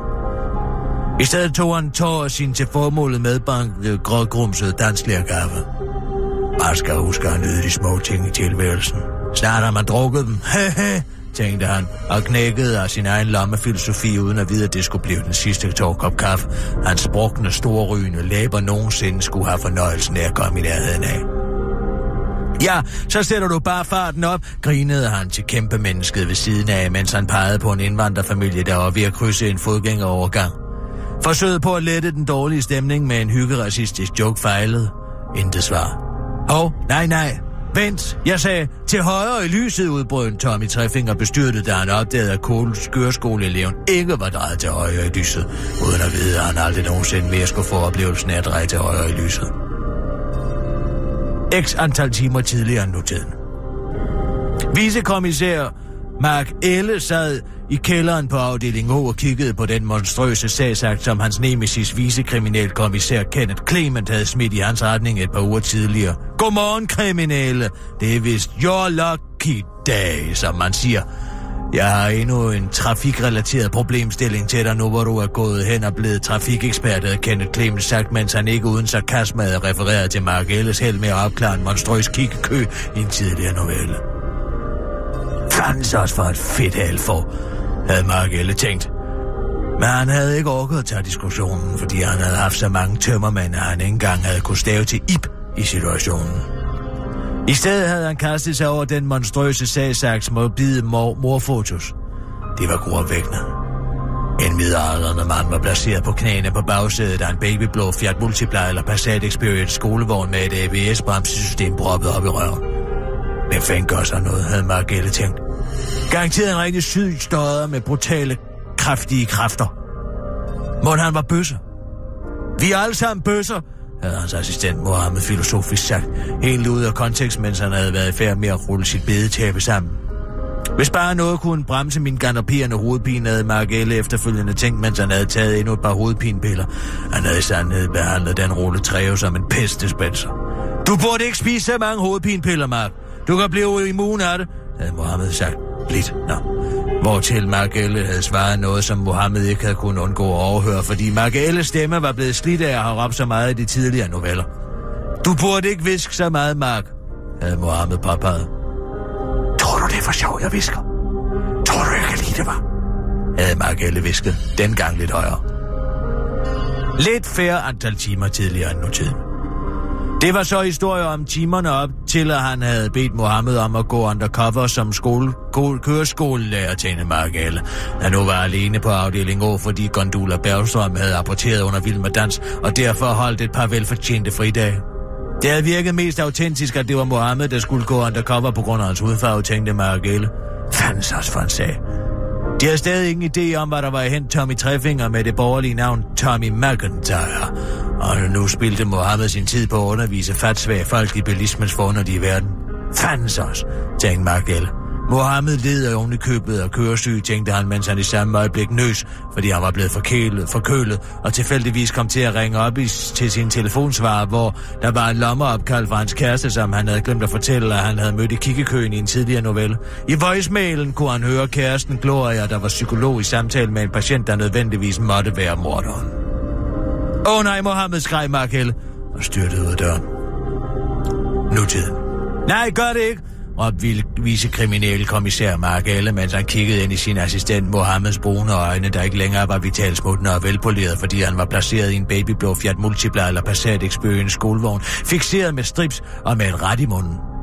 I stedet tog han tår sin til formålet medbankede øh, grågrumsede danslærkaffe. Bare skal huske at nyde de små ting i tilværelsen. Snart har man drukket dem. Hehe, tænkte han, og knækkede af sin egen lommefilosofi, uden at vide, at det skulle blive den sidste tårkop kaffe. Hans sprukne, storrygende læber nogensinde skulle have fornøjelsen af at komme i nærheden af. Ja, så sætter du bare farten op, grinede han til kæmpe mennesket ved siden af, mens han pegede på en indvandrerfamilie, der var ved at krydse en fodgængerovergang. Forsøget på at lette den dårlige stemning med en hyggeracistisk joke fejlede. Intet svar. Hov, oh, nej, nej. Vent, jeg sagde, til højre i lyset udbrød Tommy Trefinger bestyrtet, da han opdagede, at Kohls køreskoleeleven ikke var drejet til højre i lyset, uden at vide, at han aldrig nogensinde mere skulle få oplevelsen af at dreje til højre i lyset. X antal timer tidligere end nutiden. Vicekommissær Mark Elle sad i kælderen på afdeling O og kiggede på den monstrøse sagsakt, som hans nemesis vicekriminalkommissær Kenneth Clement havde smidt i hans retning et par uger tidligere. Godmorgen, kriminelle. Det er vist your lucky day, som man siger. Jeg har endnu en trafikrelateret problemstilling til dig nu, hvor du er gået hen og blevet trafikekspert, havde Kenneth Clemens sagt, mens han ikke uden sarkasme havde refereret til Mark Elles held med at opklare en monstrøs kikkekø i en tidligere novelle. Fandens også for et fedt halfor havde Mark Elle tænkt. Men han havde ikke orket at tage diskussionen, fordi han havde haft så mange tømmermænd, at han ikke engang havde kunnet stave til ip i situationen. I stedet havde han kastet sig over den monstrøse sagsaks morbide mor morfotos. Det var gruopvækkende. En midaldrende mand var placeret på knæene på bagsædet af en babyblå Fiat Multipla eller Passat Experience skolevogn med et ABS-bremsesystem proppet op i røven. Men fanden gør sig noget, havde Margelle tænkt. Garanteret en rigtig syg støder med brutale, kraftige kræfter. Må han var bøsser? Vi er alle sammen bøsser, havde hans assistent Mohammed filosofisk sagt, helt ud af kontekst, mens han havde været i færd med at rulle sit bedetæppe sammen. Hvis bare noget kunne bremse min galopperende hovedpine, havde Margelle efterfølgende tænkt, mens han havde taget endnu et par hovedpinepiller. Han havde i sandhed behandlet den rulle træve som en pestdispenser. Du burde ikke spise så mange hovedpinepiller, Mark. Du kan blive immun af det, havde Mohammed sagt. Lidt, nå. Hvortil Margelle havde svaret noget, som Mohammed ikke havde kunnet undgå at overhøre, fordi Margelles stemme var blevet slidt af at have råbt så meget i de tidligere noveller. Du burde ikke viske så meget, Mark, havde Mohammed påpeget. Tror du, det er for sjov, jeg visker? Tror du, jeg kan lide det, var? Havde Margelle visket, dengang lidt højere. Lidt færre antal timer tidligere end nu tiden. Det var så historier om timerne op til, at han havde bedt Mohammed om at gå undercover som skole, skole, køreskolelærer til en Margelle. Han nu var alene på afdeling O, fordi Gondula Bergstrøm havde apporteret under Vild Dans, og derfor holdt et par velfortjente fridage. Det havde virket mest autentisk, at det var Mohammed, der skulle gå undercover på grund af hans hudfarve, tænkte Margelle. Fandens også for en sag. De har stadig ingen idé om, hvad der var hen Tommy Trefinger med det borgerlige navn Tommy McIntyre. Og nu spilte Mohammed sin tid på at undervise fatsvage folk i bilismens forunderlige verden. Fandens os, tænkte Margelle. Mohammed led af oven i købet og køresyg, tænkte han, mens han i samme øjeblik nøs, fordi han var blevet forkælet, forkølet, og tilfældigvis kom til at ringe op i, til sin telefonsvarer, hvor der var en lommeopkald fra hans kæreste, som han havde glemt at fortælle, at han havde mødt i kikkekøen i en tidligere novelle. I voicemailen kunne han høre kæresten Gloria, der var psykolog i samtale med en patient, der nødvendigvis måtte være morderen. Åh oh, nej, Mohammed skreg Markel og styrtede ud af døren. Nutiden. Nej, gør det ikke, råbte kriminel kommissær Mark Elle, mens han kiggede ind i sin assistent Mohammeds brune øjne, der ikke længere var vitalsmuttende og velpoleret, fordi han var placeret i en babyblå Fiat Multipla eller Passat Experience skolevogn, fixeret med strips og med en ret i munden.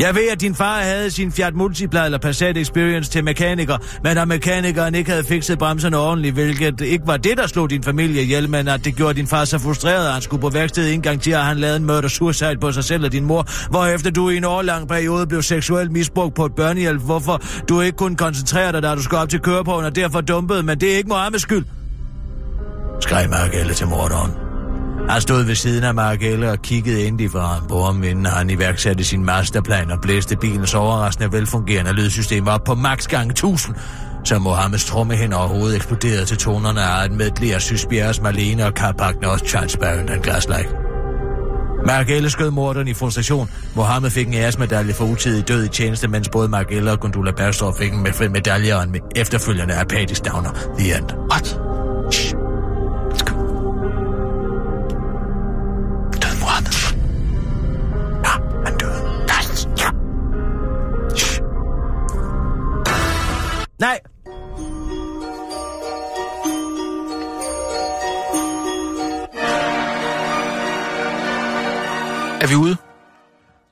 Jeg ved, at din far havde sin Fiat Multipla eller Passat Experience til mekaniker, men at mekanikeren ikke havde fikset bremserne ordentligt, hvilket ikke var det, der slog din familie ihjel, men at det gjorde din far så frustreret, at han skulle på værkstedet en gang til, at han lavede en murder suicide på sig selv og din mor, hvorefter du i en årlang periode blev seksuelt misbrugt på et børnehjælp, hvorfor du ikke kunne koncentrere dig, da du skulle op til køreprøven, og derfor dumpede, men det er ikke Mohammeds skyld. Skreg alle til morderen. Han stod ved siden af Margelle og kiggede ind i ham på ham, inden han iværksatte sin masterplan og blæste bilens overraskende velfungerende lydsystem op på max gang 1000, så Mohammeds tromme hen over hovedet eksploderede til tonerne af et medley af Sysbjergs Marlene og Carpac North Transparent and Glass-like. Margelle skød morderen i frustration. Mohammed fik en æresmedalje for utidig død i tjeneste, mens både Margelle og Gundula Bergstrøm fik en medalje og en efterfølgende apatisk downer. The end. What? Shh. Er vi ude?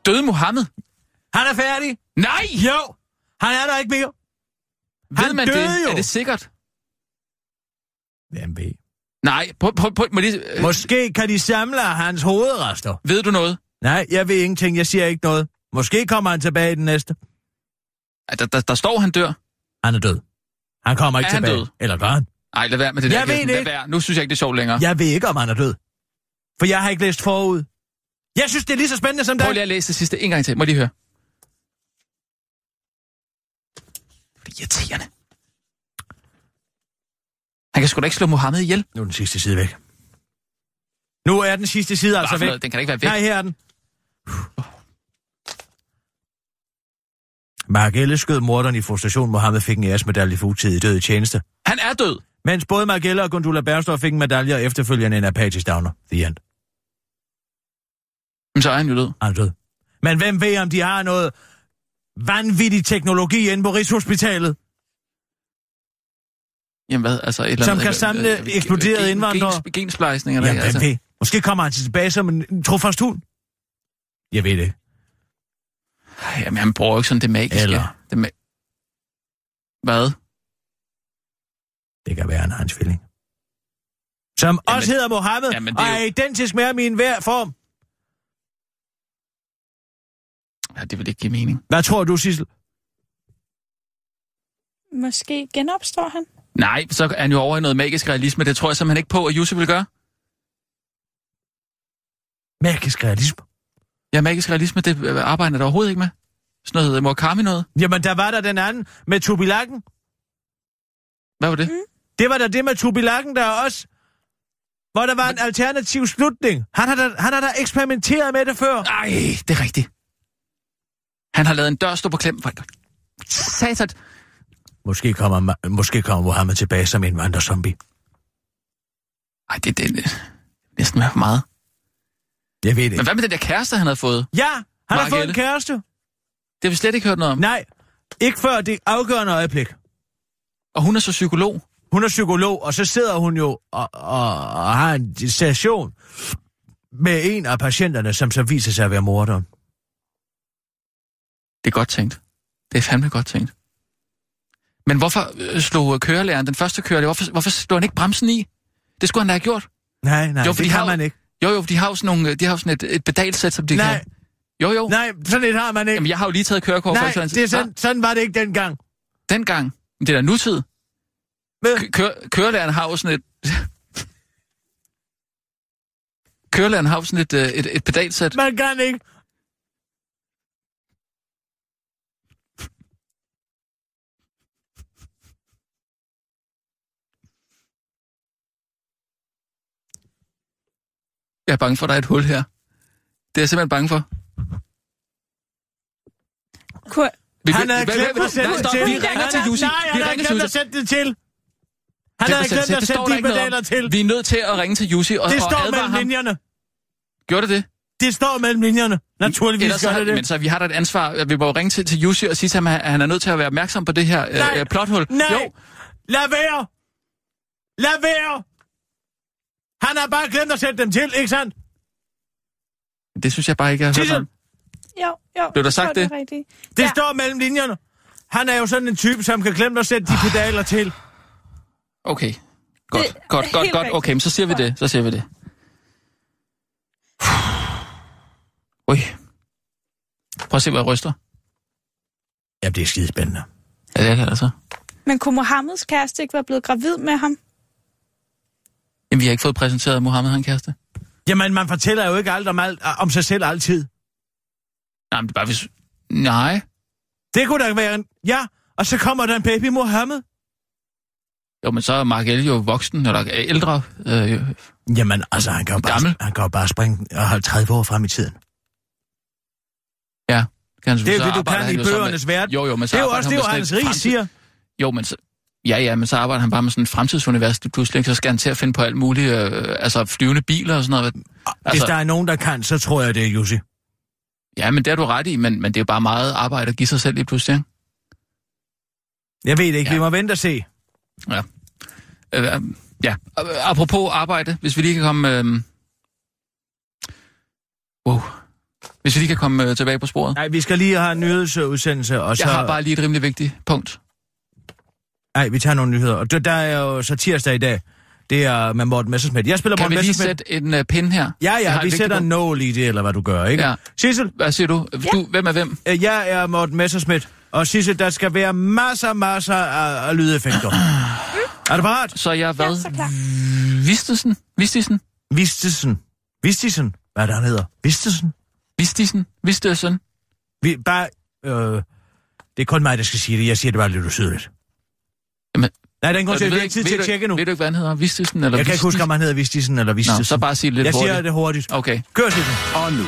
Døde Mohammed? Han er færdig. Nej! Jo, han er der ikke mere. Ved Han man døde det? jo. Er det sikkert? Hvem ved? Nej, prøv, prøv, prøv, må lige, øh, Måske kan de samle hans hovedrester. ved du noget? Nej, jeg ved ingenting. Jeg siger ikke noget. Måske kommer han tilbage i den næste. Der, der, der står, han dør. Han er død. Han kommer ikke Er han tilbage. død? Eller gør han? Nej, lad være med det Jeg der. ved Kirsten. det ikke. Nu synes jeg ikke, det er sjovt længere. Jeg ved ikke, om han er død. For jeg har ikke læst forud. Jeg synes, det er lige så spændende som Prøv dig. lige at læse det sidste en gang til. Må jeg lige høre. Det er irriterende. Han kan sgu da ikke slå Mohammed ihjel. Nu er den sidste side væk. Nu er den sidste side altså væk. noget? Den kan ikke være væk. Nej, her er den. Mark Elle skød morderen i frustration. Mohammed fik en æresmedalje for utidig død i tjeneste. Han er død. Mens både Mark Elle og Gundula Bernstorff fik en medalje og efterfølgende en apatisk downer. The end. Men så er han jo død. Han er død. Men hvem ved, om de har noget vanvittig teknologi inde på Rigshospitalet, Jamen hvad, altså et eller som andet... kan samle øh, eksploderede gen- indvandrere? gens- Gensplejsning eller Jamen, altså. ved? Måske kommer han tilbage som en trofast hund. Jeg ved det. Jamen, han bruger jo ikke sådan det magiske. Eller- Det ma- hvad? Det kan være, han har en tvilling. Som Jamen- også hedder Mohammed, Jamen, og er er jo- identisk med ham i enhver form. Ja, det vil ikke give mening. Hvad tror du, Sissel? Måske genopstår han. Nej, så er han jo over i noget magisk realisme. Det tror jeg simpelthen ikke på, at Jussi vil gøre. Magisk realisme. Ja, magisk realisme, det øh, arbejder da overhovedet ikke med. Sådan noget Murakami noget. Jamen, der var der den anden med Tubilakken. Hvad var det? Mm. Det var der det med Tubilakken, der også... Hvor der var en alternativ slutning. Han har da, han har da eksperimenteret med det før. Nej, det er rigtigt. Han har lavet en dør stå på klem. Sat. Måske kommer, måske kommer Mohammed tilbage som en vandrezombie. Ej, det, det, det næsten være for meget. Jeg ved det Men hvad med den der kæreste, han havde fået? Ja, han har Mark fået en kæreste. Det har vi slet ikke hørt noget om. Nej, ikke før det afgørende øjeblik. Og hun er så psykolog. Hun er psykolog, og så sidder hun jo og, og, og har en session med en af patienterne, som så viser sig at være morderen. Det er godt tænkt. Det er fandme godt tænkt. Men hvorfor øh, slog kørelæreren, den første kørelærer, hvorfor, hvorfor slog han ikke bremsen i? Det skulle han da have gjort. Nej, nej, Jo, det de kan har- man ikke. Jo, jo, de har jo sådan, nogle, de har sådan et, et pedalsæt, som de Nej, kan... Jo, jo. nej, sådan et har man ikke. Jamen, jeg har jo lige taget kørekort nej, for det er sådan, sådan var det ikke dengang. Dengang. Men det er da nutid. Kø- Kør, kørelæreren har jo sådan et... kørelæreren har jo sådan et, øh, et, et pedalsæt. man kan ikke. Jeg er bange for, at der er et hul her. Det er jeg simpelthen bange for. Kur... Vi, Han havde vi- glemt at sætte nej, det til. Vi ringer til Jussi. Nej, Vi han havde ringer til glemt at sætte det til. Han havde glemt til. at Det sætte de pedaler til. Vi er nødt til at ringe til Jussi og, Det står mellem ham. linjerne. Gjorde det det? Det står mellem linjerne. Naturligvis Ellers så, gør det det. Men så vi har da et ansvar. Vi må jo ringe til, til Jussi og sige til ham, at han er nødt til at være opmærksom på det her Nej. øh, plothul. Nej, Jo, lad være. Lad være. Han har bare glemt at sætte dem til, ikke sandt? det synes jeg bare ikke, jeg har hørt om. Jo, jo. Blev der sagt det? er rigtigt. Det ja. står mellem linjerne. Han er jo sådan en type, som kan glemme at sætte de pedaler til. Okay. Godt, Det godt, godt, godt. rigtigt. Okay, men så siger vi det. Så siger vi det. Ui. Prøv at se, hvor jeg ryster. Ja, det er skide spændende. Ja, det er det altså. Men kunne Mohammeds kæreste ikke være blevet gravid med ham? Jamen, vi har ikke fået præsenteret, Mohammed har en kæreste. Jamen, man fortæller jo ikke alt om, alt, om sig selv altid. Nej, men det er bare hvis... Nej. Det kunne da være en... Ja, og så kommer der en baby Mohammed. Jo, men så er Mark Elle jo voksen, eller ældre. Øh, Jamen, altså, han kan jo bare, Gammel. han kan jo bare springe og holde 30 år frem i tiden. ja. Kan han, Det er jo det, du kan han i bøgernes verden. Jo, jo, men så Det er jo også han det, jo Hans fremtid- siger. Jo, men så... Ja, ja, men så arbejder han bare med sådan et fremtidsunivers pludselig, så skal han til at finde på alt muligt, øh, altså flyvende biler og sådan noget. Hvis Altså, der er nogen, der kan, så tror jeg, det er Jussi. Ja, men det har du ret i, men, men det er jo bare meget arbejde at give sig selv lige pludselig. ikke? Jeg ved det ikke, Ja. vi må vente og se. Ja. Øh, øh, ja, Øh, apropos arbejde, hvis vi lige kan komme... Øh... Wow. Hvis vi lige kan komme øh, tilbage på sporet. Nej, vi skal lige have en nyhedsudsendelse, og så... Jeg har bare lige et rimelig vigtigt punkt. Nej, vi tager nogle nyheder. Og det, der er jo så tirsdag i dag. Det er med Morten Messersmith. Jeg spiller Kan Morten vi lige Messersmith. sætte en uh, pin her? Ja, ja, vi sætter en nål i det, eller hvad du gør, ikke? Ja. Sissel, Hvad siger du? du hvem er hvem? øh, jeg er Morten Messersmith, og Sissel, der skal være masser, masser af, af lydeffekter. er du parat? Så jeg hvad? Ja, så klar. Vistesen? Vistisen? Vistesen. Vistisen. Hvad er det, han hedder? Vistesen. Vistisen? Vistesen? Vi, bare, øh, det er kun mig, der skal sige det. Jeg siger det bare lidt usødeligt. Jamen, Nej, den går Og til, har ikke tid til at tjekke nu. Ved du ikke, hvad han hedder? Vistisen eller Jeg kan ikke huske, om han hedder Vistisen eller Vistisen. Nå, så bare sig det lidt Jeg hurtigt. siger det hurtigt. Okay. Kør, Sissel. Og nu,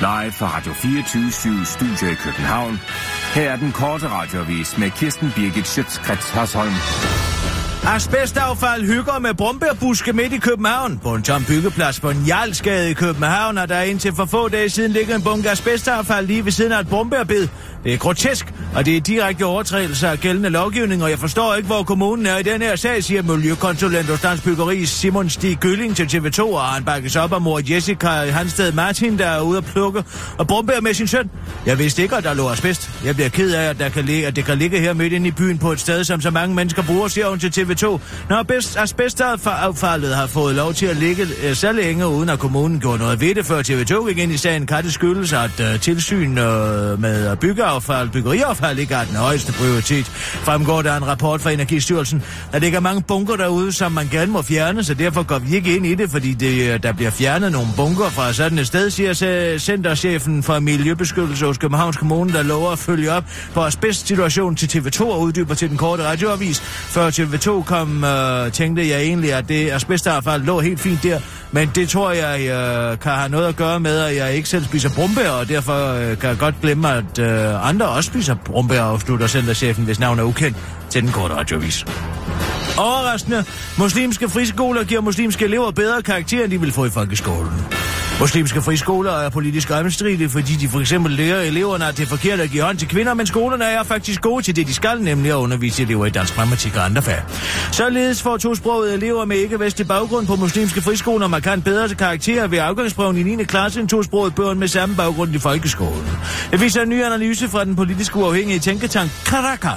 live fra Radio 24 Studio i København. Her er den korte radiovis med Kirsten Birgit Schøtzgrads Hasholm. Asbestaffald hygger med brumbærbuske midt i København. På en tom byggeplads på en Jarlsgade i København er der indtil for få dage siden ligger en bunke asbestaffald lige ved siden af et brumbærbed. Det er grotesk, og det er direkte overtrædelse af gældende lovgivning, og jeg forstår ikke, hvor kommunen er i den her sag, siger miljøkonsulent hos Dansk Byggeri Simon Stig Gylling til TV2, og han bakkes op af mor Jessica Hansted Martin, der er ude at plukke og brumbær med sin søn. Jeg vidste ikke, at der lå asbest. Jeg bliver ked af, at, der kan ligge, at det kan ligge her midt inde i byen på et sted, som så mange mennesker bruger, siger hun til TV2. Når asbestaffaldet har fået lov til at ligge øh, så længe, uden at kommunen gjorde noget ved det, før TV2 gik ind i sagen, kan det skyldes, at øh, tilsyn øh, med med byggeaffald, byggeriaffald ikke er den højeste prioritet. Fremgår der en rapport fra Energistyrelsen. Der er mange bunker derude, som man gerne må fjerne, så derfor går vi ikke ind i det, fordi det, øh, der bliver fjernet nogle bunker fra sådan et sted, siger centerchefen for Miljøbeskyttelse hos Københavns Kommune, der lover at følge op på asbestsituationen til TV2 og uddyber til den korte radioavis. Før TV2 kom, øh, tænkte jeg egentlig, at det asbestaffald lå helt fint der, men det tror jeg øh, kan have noget at gøre med, at jeg ikke selv spiser brumbær, og derfor øh, kan jeg godt glemme, at øh, andre også spiser brumbær, afslutter centerchefen, hvis navn er ukendt, til den korte radioavis. Overraskende. Muslimske friskoler giver muslimske elever bedre karakterer, end de vil få i folkeskolen. Muslimske friskoler er politisk omstridte, fordi de for eksempel lærer eleverne, at det er forkert at give hånd til kvinder, men skolerne er faktisk gode til det, de skal, nemlig at undervise elever i dansk grammatik og andre fag. Således får tosprogede elever med ikke-vestlig baggrund på muslimske friskoler markant bedre til karakterer ved afgangsprøven i 9. klasse end tosproget børn med samme baggrund i folkeskolen. Det viser en ny analyse fra den politisk uafhængige tænketank Karaka,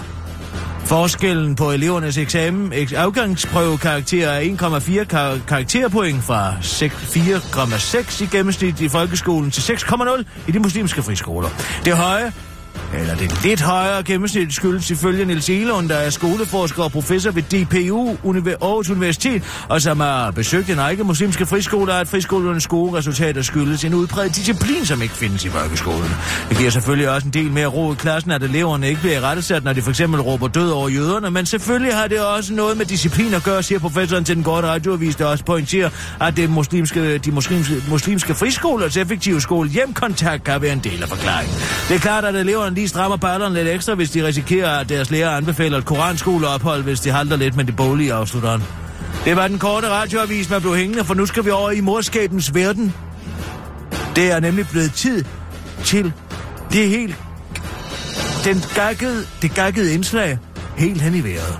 Forskellen på elevernes eksamen, afgangsprøvekarakter er 1,4 kar- karakterpoint fra 4,6 i gennemsnit i folkeskolen til 6,0 i de muslimske friskoler. Det høje eller det lidt højere gennemsnit skyldes ifølge Niels Elund, der er skoleforsker og professor ved DPU Aarhus Universitet, og som har besøgt en række muslimske friskoler, at friskolernes gode resultater skyldes en udbredt disciplin, som ikke findes i folkeskolen. Det giver selvfølgelig også en del mere ro i klassen, at eleverne ikke bliver rettesat, når de for eksempel råber død over jøderne, men selvfølgelig har det også noget med disciplin at gøre, siger professoren til den gode radioavis, der også pointerer, at det muslimske, de muslimske, muslimske friskolers effektive skole hjemkontakt kan være en del af forklaringen. Det er klart, at eleverne lige strammer ballerne lidt ekstra, hvis de risikerer, at deres lærer anbefaler et koranskoleophold, hvis de halter lidt med det bolige afslutteren. Det var den korte radioavis, man blev hængende, for nu skal vi over i morskabens verden. Det er nemlig blevet tid til det helt... Den gakkede, det gakkede indslag helt hen i vejret.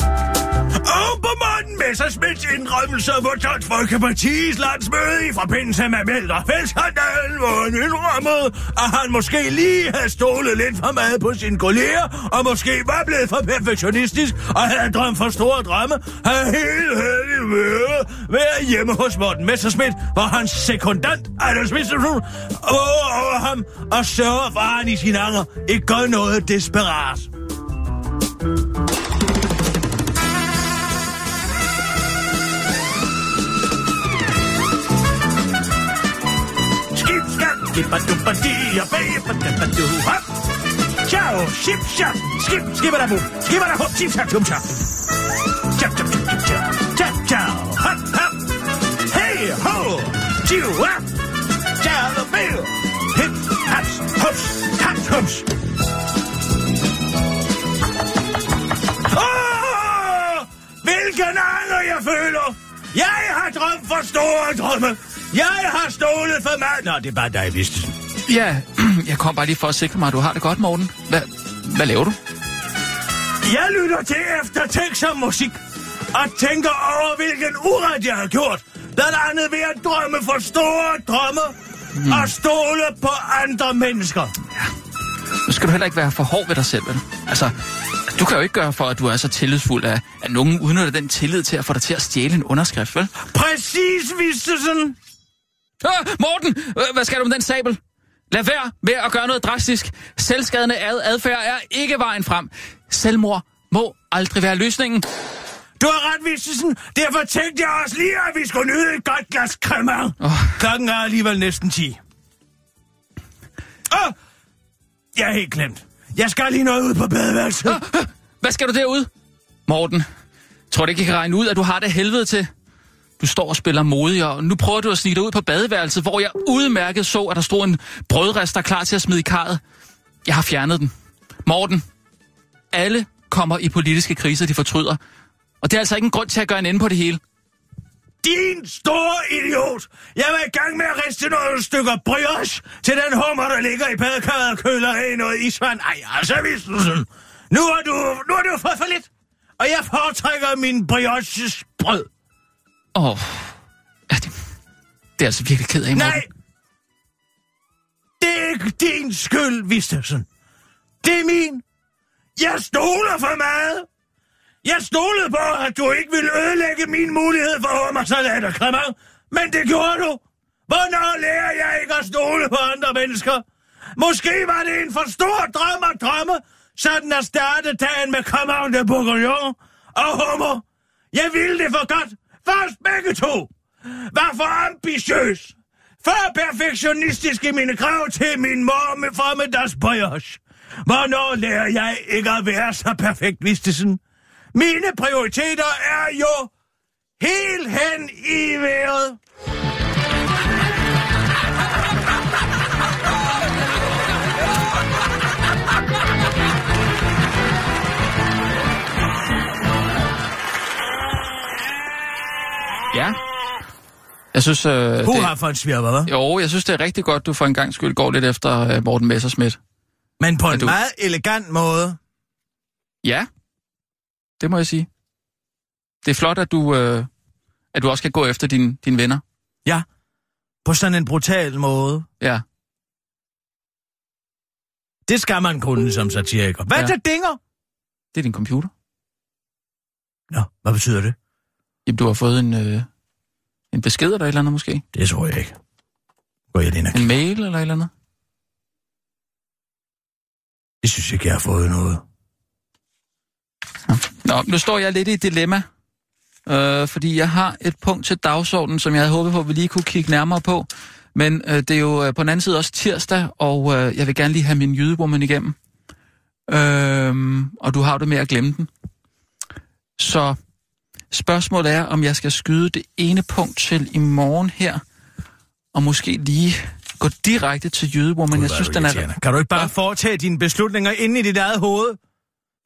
på Morten Messersmiths indrømmelse på Dansk Folkeparti's landsmøde i forbindelse med Melderfældsskandalen, hvor han indrømmede, at han måske lige havde stolet lidt for meget på sine kolleger, og måske var blevet for perfektionistisk, og havde drømt for store drømme, havde helt heldig været, været hjemme hos Morten Messersmith, hvor hans sekundant, Anders Mistelsen, over ham og sørger for, at han i sin anger ikke gør noget desperat. Hop. Ciao, ship, shop, skip, skip da, bum, skip da, hop, ship, shop, tum, shop. Chop, chop, chop, chop, chop, chop, ciao, hop, hop. Hey, ho, chiu, up. Ciao, the bill. Hip, haps, hops, haps, hops. Åh, hvilken anger jeg føler. Jeg har drømt for store drømme. Jeg har stålet for meget. Nå, det er bare dig, vidste. Ja, jeg kom bare lige for at sikre mig, at du har det godt, Morten. Hvad, hvad laver du? Jeg lytter til eftertænksom musik og tænker over, hvilken uret jeg har gjort. Blandt andet ved at drømme for store drømme mm. og stole på andre mennesker. Nu skal du heller ikke være for hård ved dig selv, vel? Altså, du kan jo ikke gøre for, at du er så tillidsfuld, at, at nogen udnytter den tillid til at få dig til at stjæle en underskrift, vel? Præcis, Vistesen. Ah, Morten, hvad skal du med den sabel? Lad være med at gøre noget drastisk. Selvskadende ad- adfærd er ikke vejen frem. Selvmord må aldrig være løsningen. Du har ret, Vistesen. Derfor tænkte jeg også lige, at vi skulle nyde et godt glas cremant. Åh. Klokken er alligevel næsten 10. Åh! Jeg er helt glemt. Jeg skal lige noget ud på badeværelset. Hvad skal du derud? Morten, tror du ikke, jeg kan regne ud, at du har det helvede til? Du står og spiller modig, og nu prøver du at snige dig ud på badeværelset, hvor jeg udmærket så, at der stod en brødrest, der klar til at smide i karret. Jeg har fjernet den. Morten, alle kommer i politiske kriser, de fortryder. Og det er altså ikke en grund til at gøre en ende på det hele. Din store idiot! Jeg var i gang med at riste nogle stykker brioche til den hummer, der ligger i badekarret og køler af i noget isvand. Ej, altså, Vistelsen. Nu har du, nu har du fået for lidt. Og jeg foretrækker min brioches brød. Åh, oh, ja, det, det er altså virkelig ked af, Morten. Nej! Det er ikke din skyld, Vistesen. Det er min. Jeg stoler for meget. Jeg stolede på, at du ikke ville ødelægge min mulighed for hummersalat og cremant, men det gjorde du. Hvornår lærer jeg ikke at stole på andre mennesker? Måske var det en for stor drøm at drømme, sådan at starte dagen med cremant de bourguignon og hummer. Jeg ville det for godt, for os begge to. Var for ambitiøs. For perfektionistisk i mine krav til min mor med formiddags brioche. Hvornår lærer jeg ikke at være så perfekt, Vistesen? Mine prioriteter er jo helt hen i vejret. Jeg synes, øh, det, Huha for en svirper, hva'? jo, jeg synes, det er rigtig godt, du for en gang skyld går lidt efter øh, Morten Messerschmidt. Men på Er en du- meget elegant måde. Ja, det må jeg sige. Det er flot, at du, øh, at du også kan gå efter dine din venner. Ja, på sådan en brutal måde. Ja. Det skal man kunne som satiriker. Hvad Ja. til dinger? Det er din computer. Nå, hvad betyder det? Jamen, du har fået en, øh, en besked eller et eller andet måske. Det tror jeg ikke. Gå jeg ind En mail eller et eller andet. Det synes jeg ikke, jeg har fået noget. Nå, nu står jeg lidt i et dilemma. Øh, fordi jeg har et punkt til dagsordenen, som jeg havde håbet på, at vi lige kunne kigge nærmere på. Men øh, det er jo øh, på den anden side også tirsdag, og øh, jeg vil gerne lige have min jydewoman igennem. Øh, og du har det med at glemme den. Så spørgsmålet er, om jeg skal skyde det ene punkt til i morgen her, og måske lige gå direkte til jydewoman. Jeg synes, den er... Kan du ikke bare foretage dine beslutninger inde i dit eget hoved?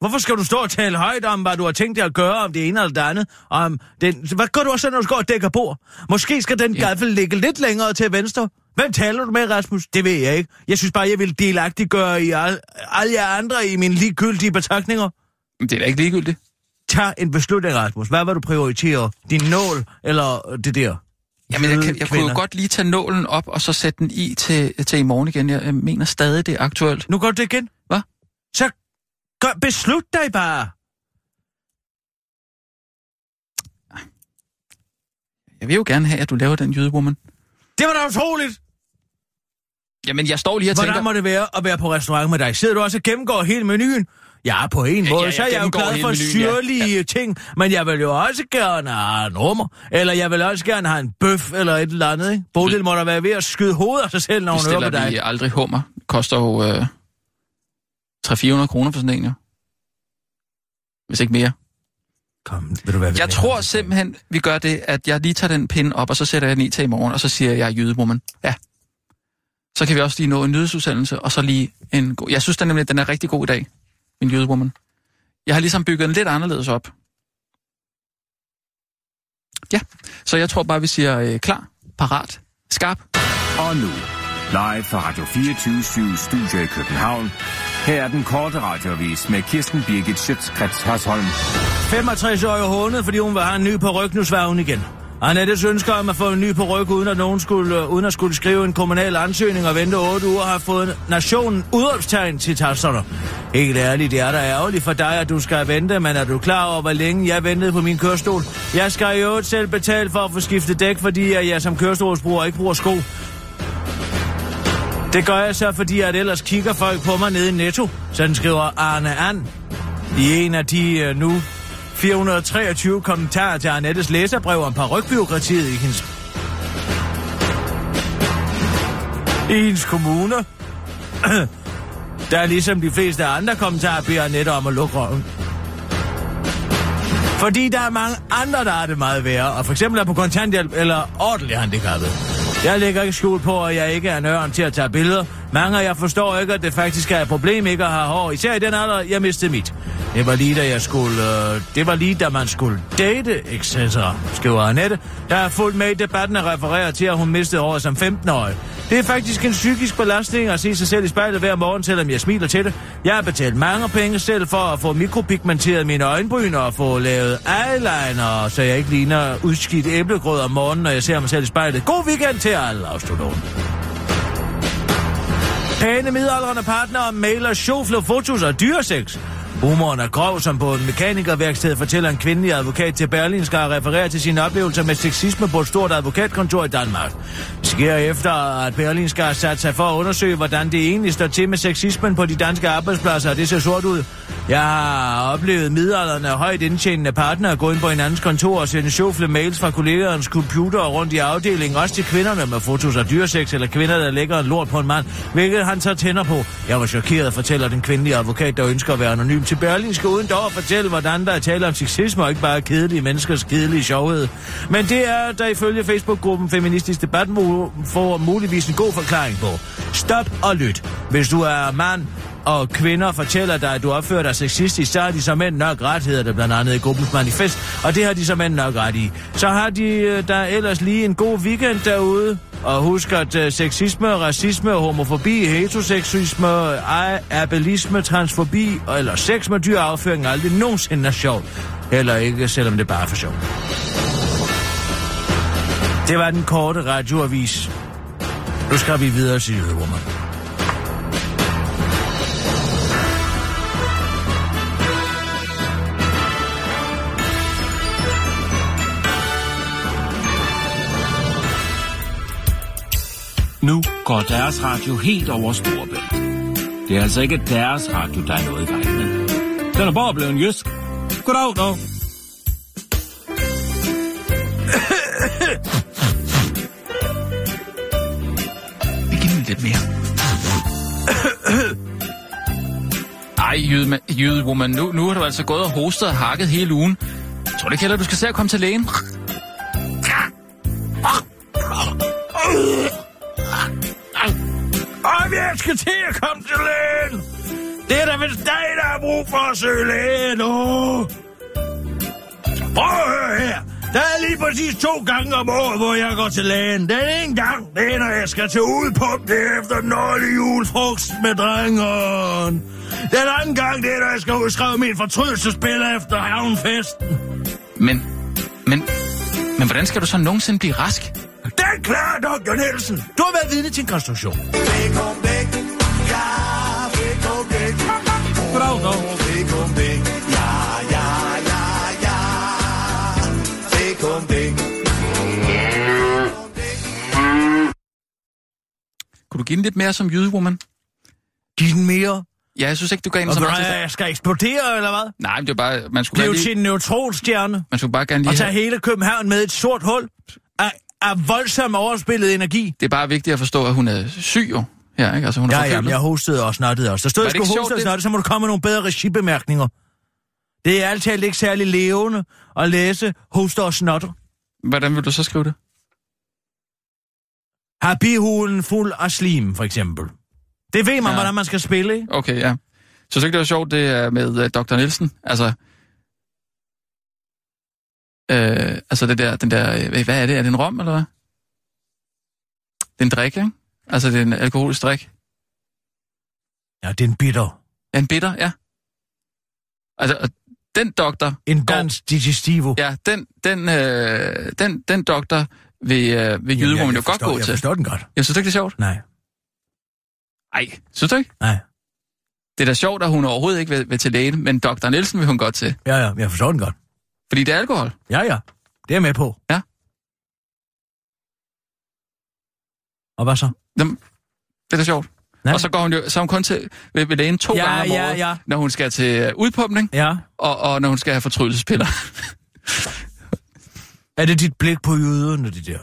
Hvorfor skal du stå og tale højt om, hvad du har tænkt dig at gøre om det ene eller det andet? Om den... Hvad gør du også, når du går og dækker bord? Måske skal den ja. gaffel ligge lidt længere til venstre. Hvem taler du med, Rasmus? Det ved jeg ikke. Jeg synes bare, jeg vil delagtigt gøre i al, alle jer andre i mine ligegyldige betragtninger. Men det er da ikke ligegyldigt. Tag en beslutning, Rasmus. Hvad vil du prioritere? Din nål eller det der? Jamen, jeg, kan, jeg kunne jo godt lige tage nålen op og så sætte den i til, til i morgen igen. Jeg, jeg mener stadig, det er aktuelt. Nu går det igen. Hvad? Så gør, beslut dig bare. Jeg vil jo gerne have, at du laver den jydewoman. Det var da utroligt. Jamen, jeg står lige og tænker... Hvordan må det være at være på restaurant med dig? Sidder du også og gennemgår hele menuen? Ja, på en Ja, måde, ja, så er jeg jo glad for menuen, ja. syrlige ting, men jeg vil jo også gerne have en rummer, eller jeg vil også gerne have en bøf, eller et eller andet, ikke? Bodil må da være ved at skyde hovedet af sig selv, når hun hører på dig. vi aldrig hummer. Koster jo øh, 300-400 kroner for sådan en, jo. Hvis ikke mere. Kom, vil du være Jeg tror simpelthen, vi gør det, at jeg lige tager den pinde op, og så sætter jeg den i til i morgen, og så siger jeg, jeg er jydewoman. Ja. Så kan vi også lige nå en nyhedsudsendelse, og så lige en god... Jeg synes den nemlig, at den er rigtig god i dag, min jydewoman. Jeg har ligesom bygget den lidt anderledes op. Ja, så jeg tror bare, vi siger øh, klar, parat, skarp. Og nu, live fra Radio 24 Studio i København. Her er den korte radiovis med Kirsten Birgit Schøtzgrads Hasholm. 65 år i hånet, fordi hun vil have en ny på ryg, nu svarer hun igen. Annettes ønsker om at få en ny på ryg, uden at nogen skulle, øh, uden at skulle skrive en kommunal ansøgning og vente 8 uger, har fået nationen udopstegn til tasterne. Helt ærligt, det er da ærgerligt for dig, at du skal vente, men er du klar over, hvor længe jeg ventede på min kørestol? Jeg skal jo selv betale for at få skiftet dæk, fordi jeg som kørestolsbruger ikke bruger sko. Det gør jeg så, fordi at ellers kigger folk på mig nede i Netto, sådan skriver Arne An i en af de øh, nu 423 kommentarer til Annettes læserbrev om parrykbyråkratiet i hendes... I hendes kommune. Der er ligesom de fleste andre kommentarer, beder Annette om at lukke røven. Fordi der er mange andre, der har det meget værre, og for eksempel er på kontanthjælp eller ordentligt handicappet. Jeg lægger ikke skjul på, at jeg ikke er nøren til at tage billeder. Mange af jer forstår ikke, at det faktisk er et problem ikke at have hår. Især i den alder, jeg mistede mit. Det var lige da jeg skulle... Øh, det var lige da man skulle date, etc., skriver Annette. Der er fuldt med i debatten og refererer til, at hun mistede håret som 15-årig. Det er faktisk en psykisk belastning at se sig selv i spejlet hver morgen, selvom jeg smiler til det. Jeg har betalt mange penge selv for at få mikropigmenteret mine øjenbryn og få lavet eyeliner, så jeg ikke ligner udskidt æblegrød om morgenen, når jeg ser mig selv i spejlet. God weekend til alle, afslutter. Pæne midaldrende partnere mailer sjofle fotos og dyresex. Humoren er grov, som på en mekanikerværksted fortæller en kvindelig advokat til Berlinske at referere til sine oplevelser med sexisme på et stort advokatkontor i Danmark. Det sker efter, at Berlinske har sat sig for at undersøge, hvordan det egentlig står til med sexismen på de danske arbejdspladser, og det ser sort ud. Jeg har oplevet midalderne og højt indtjenende partnere gå ind på hinandens kontor og sende sjofle mails fra kollegernes computer rundt i afdelingen, også til kvinderne med fotos af dyresex eller kvinder, der lægger en lort på en mand, hvilket han så tænder på. Jeg var chokeret, fortæller den kvindelige advokat, der ønsker at være anonym til Berlingske uden dog at fortælle, hvordan der er tale om sexisme og ikke bare kedelige menneskers kedelige sjovhed. Men det er der ifølge Facebook-gruppen Feministisk Debat får muligvis en god forklaring på. Stop og lyt. Hvis du er mand, og kvinder fortæller dig, at du opfører dig sexistisk, så har de som mænd nok ret, hedder det blandt andet i gruppens manifest, og det har de som mænd nok ret i. Så har de øh, der ellers lige en god weekend derude, og husk at uh, sexisme, racisme, homofobi, heteroseksisme, abelisme, transfobi eller sex med dyr afføring aldrig nogensinde er sjovt. Heller ikke, selvom det bare er for sjovt. Det var den korte radioavis. Nu skal vi videre, siger Woman. Går deres radio helt over storebælt. Det er altså ikke deres radio, der er noget i vejen med. Den er bare blevet en jysk. Goddag, dog. Vi giver lidt mere. Ej, jyde, jydewoman, nu, nu har du altså gået og hostet og hakket hele ugen. Jeg tror det ikke heller, du skal se at komme til lægen. Og til at komme til lægen. Det er da vist dig, der har brug for at søge lægen. Åh. Prøv at høre her. Der er lige præcis to gange om året, hvor jeg går til lægen. Den ene gang, det er, når jeg skal til udpump det er efter den årlige julefrokost med drengeren. Den anden gang, det er, når jeg skal udskrive min fortrydelsespil efter havnfesten. Men, men, men hvordan skal du så nogensinde blive rask? Den klarer Dr. Nielsen. Du har været vidne til en konstruktion. Goddag, dog. Kunne du give den lidt mere som jydewoman? Giv den mere. Ja, jeg synes ikke, du gav Og så meget jeg skal eksplodere, eller hvad? Nej, men det er bare, man skulle, er jo lige, til en neutronstjerne. man skulle bare gerne lige Og tage have, hele København med et sort hul af, af voldsom overspillet energi. Det er bare vigtigt at forstå, at hun er syg jo. Ja, ikke? Altså, hun er Ja, ja, jeg hostede og snottede også. Der stod, at jeg skulle hoste og snotte, så må du komme med nogle bedre regibemærkninger. Det er altid ikke særlig levende at læse hoster og snotter. Hvordan vil du så skrive det? Har bihulen fuld af slim, for eksempel. Det ved man, Ja. hvordan man skal spille, ikke? Okay, ja. Så ikke, det var sjovt, det er med uh, Dr. Nielsen. Altså, øh, altså det der, den der, øh, hvad er det? Er det en rom, eller hvad? Det er en drik, ikke? Altså, det er en alkoholisk drik. Ja, det er en bitter. Ja, en bitter, ja. Altså, den doktor... En dansk digestivo. Ja, den, den, øh, den, den doktor vil, øh, vil jyde, hvor man jo godt gå jeg til. forstår den godt. Jeg synes ikke, det er sjovt. Nej, Nej, synes du ikke? nej. Det er da sjovt, at hun overhovedet ikke vil, vil til lægen, men Dr. Nielsen vil hun godt til. Ja, ja, jeg forstår den godt. Fordi det er alkohol. Ja, ja. Det er jeg med på. Ja. Og hvad så? Jamen, det er da sjovt. Nej. Og så går hun jo så hun kun til, ved, ved lægen to Ja, gange om ja, året, ja. når hun skal til øh, udpumpning, Ja. og, og når hun skal have fortrydelsespiller. Er det dit blik på jøderne, det der?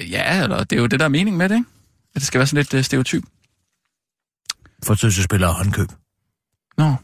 ja, eller det er jo det, der er mening med det, ikke? At det skal være sådan lidt uh, stereotyp. Fortøsespiller og håndkøb. Nå,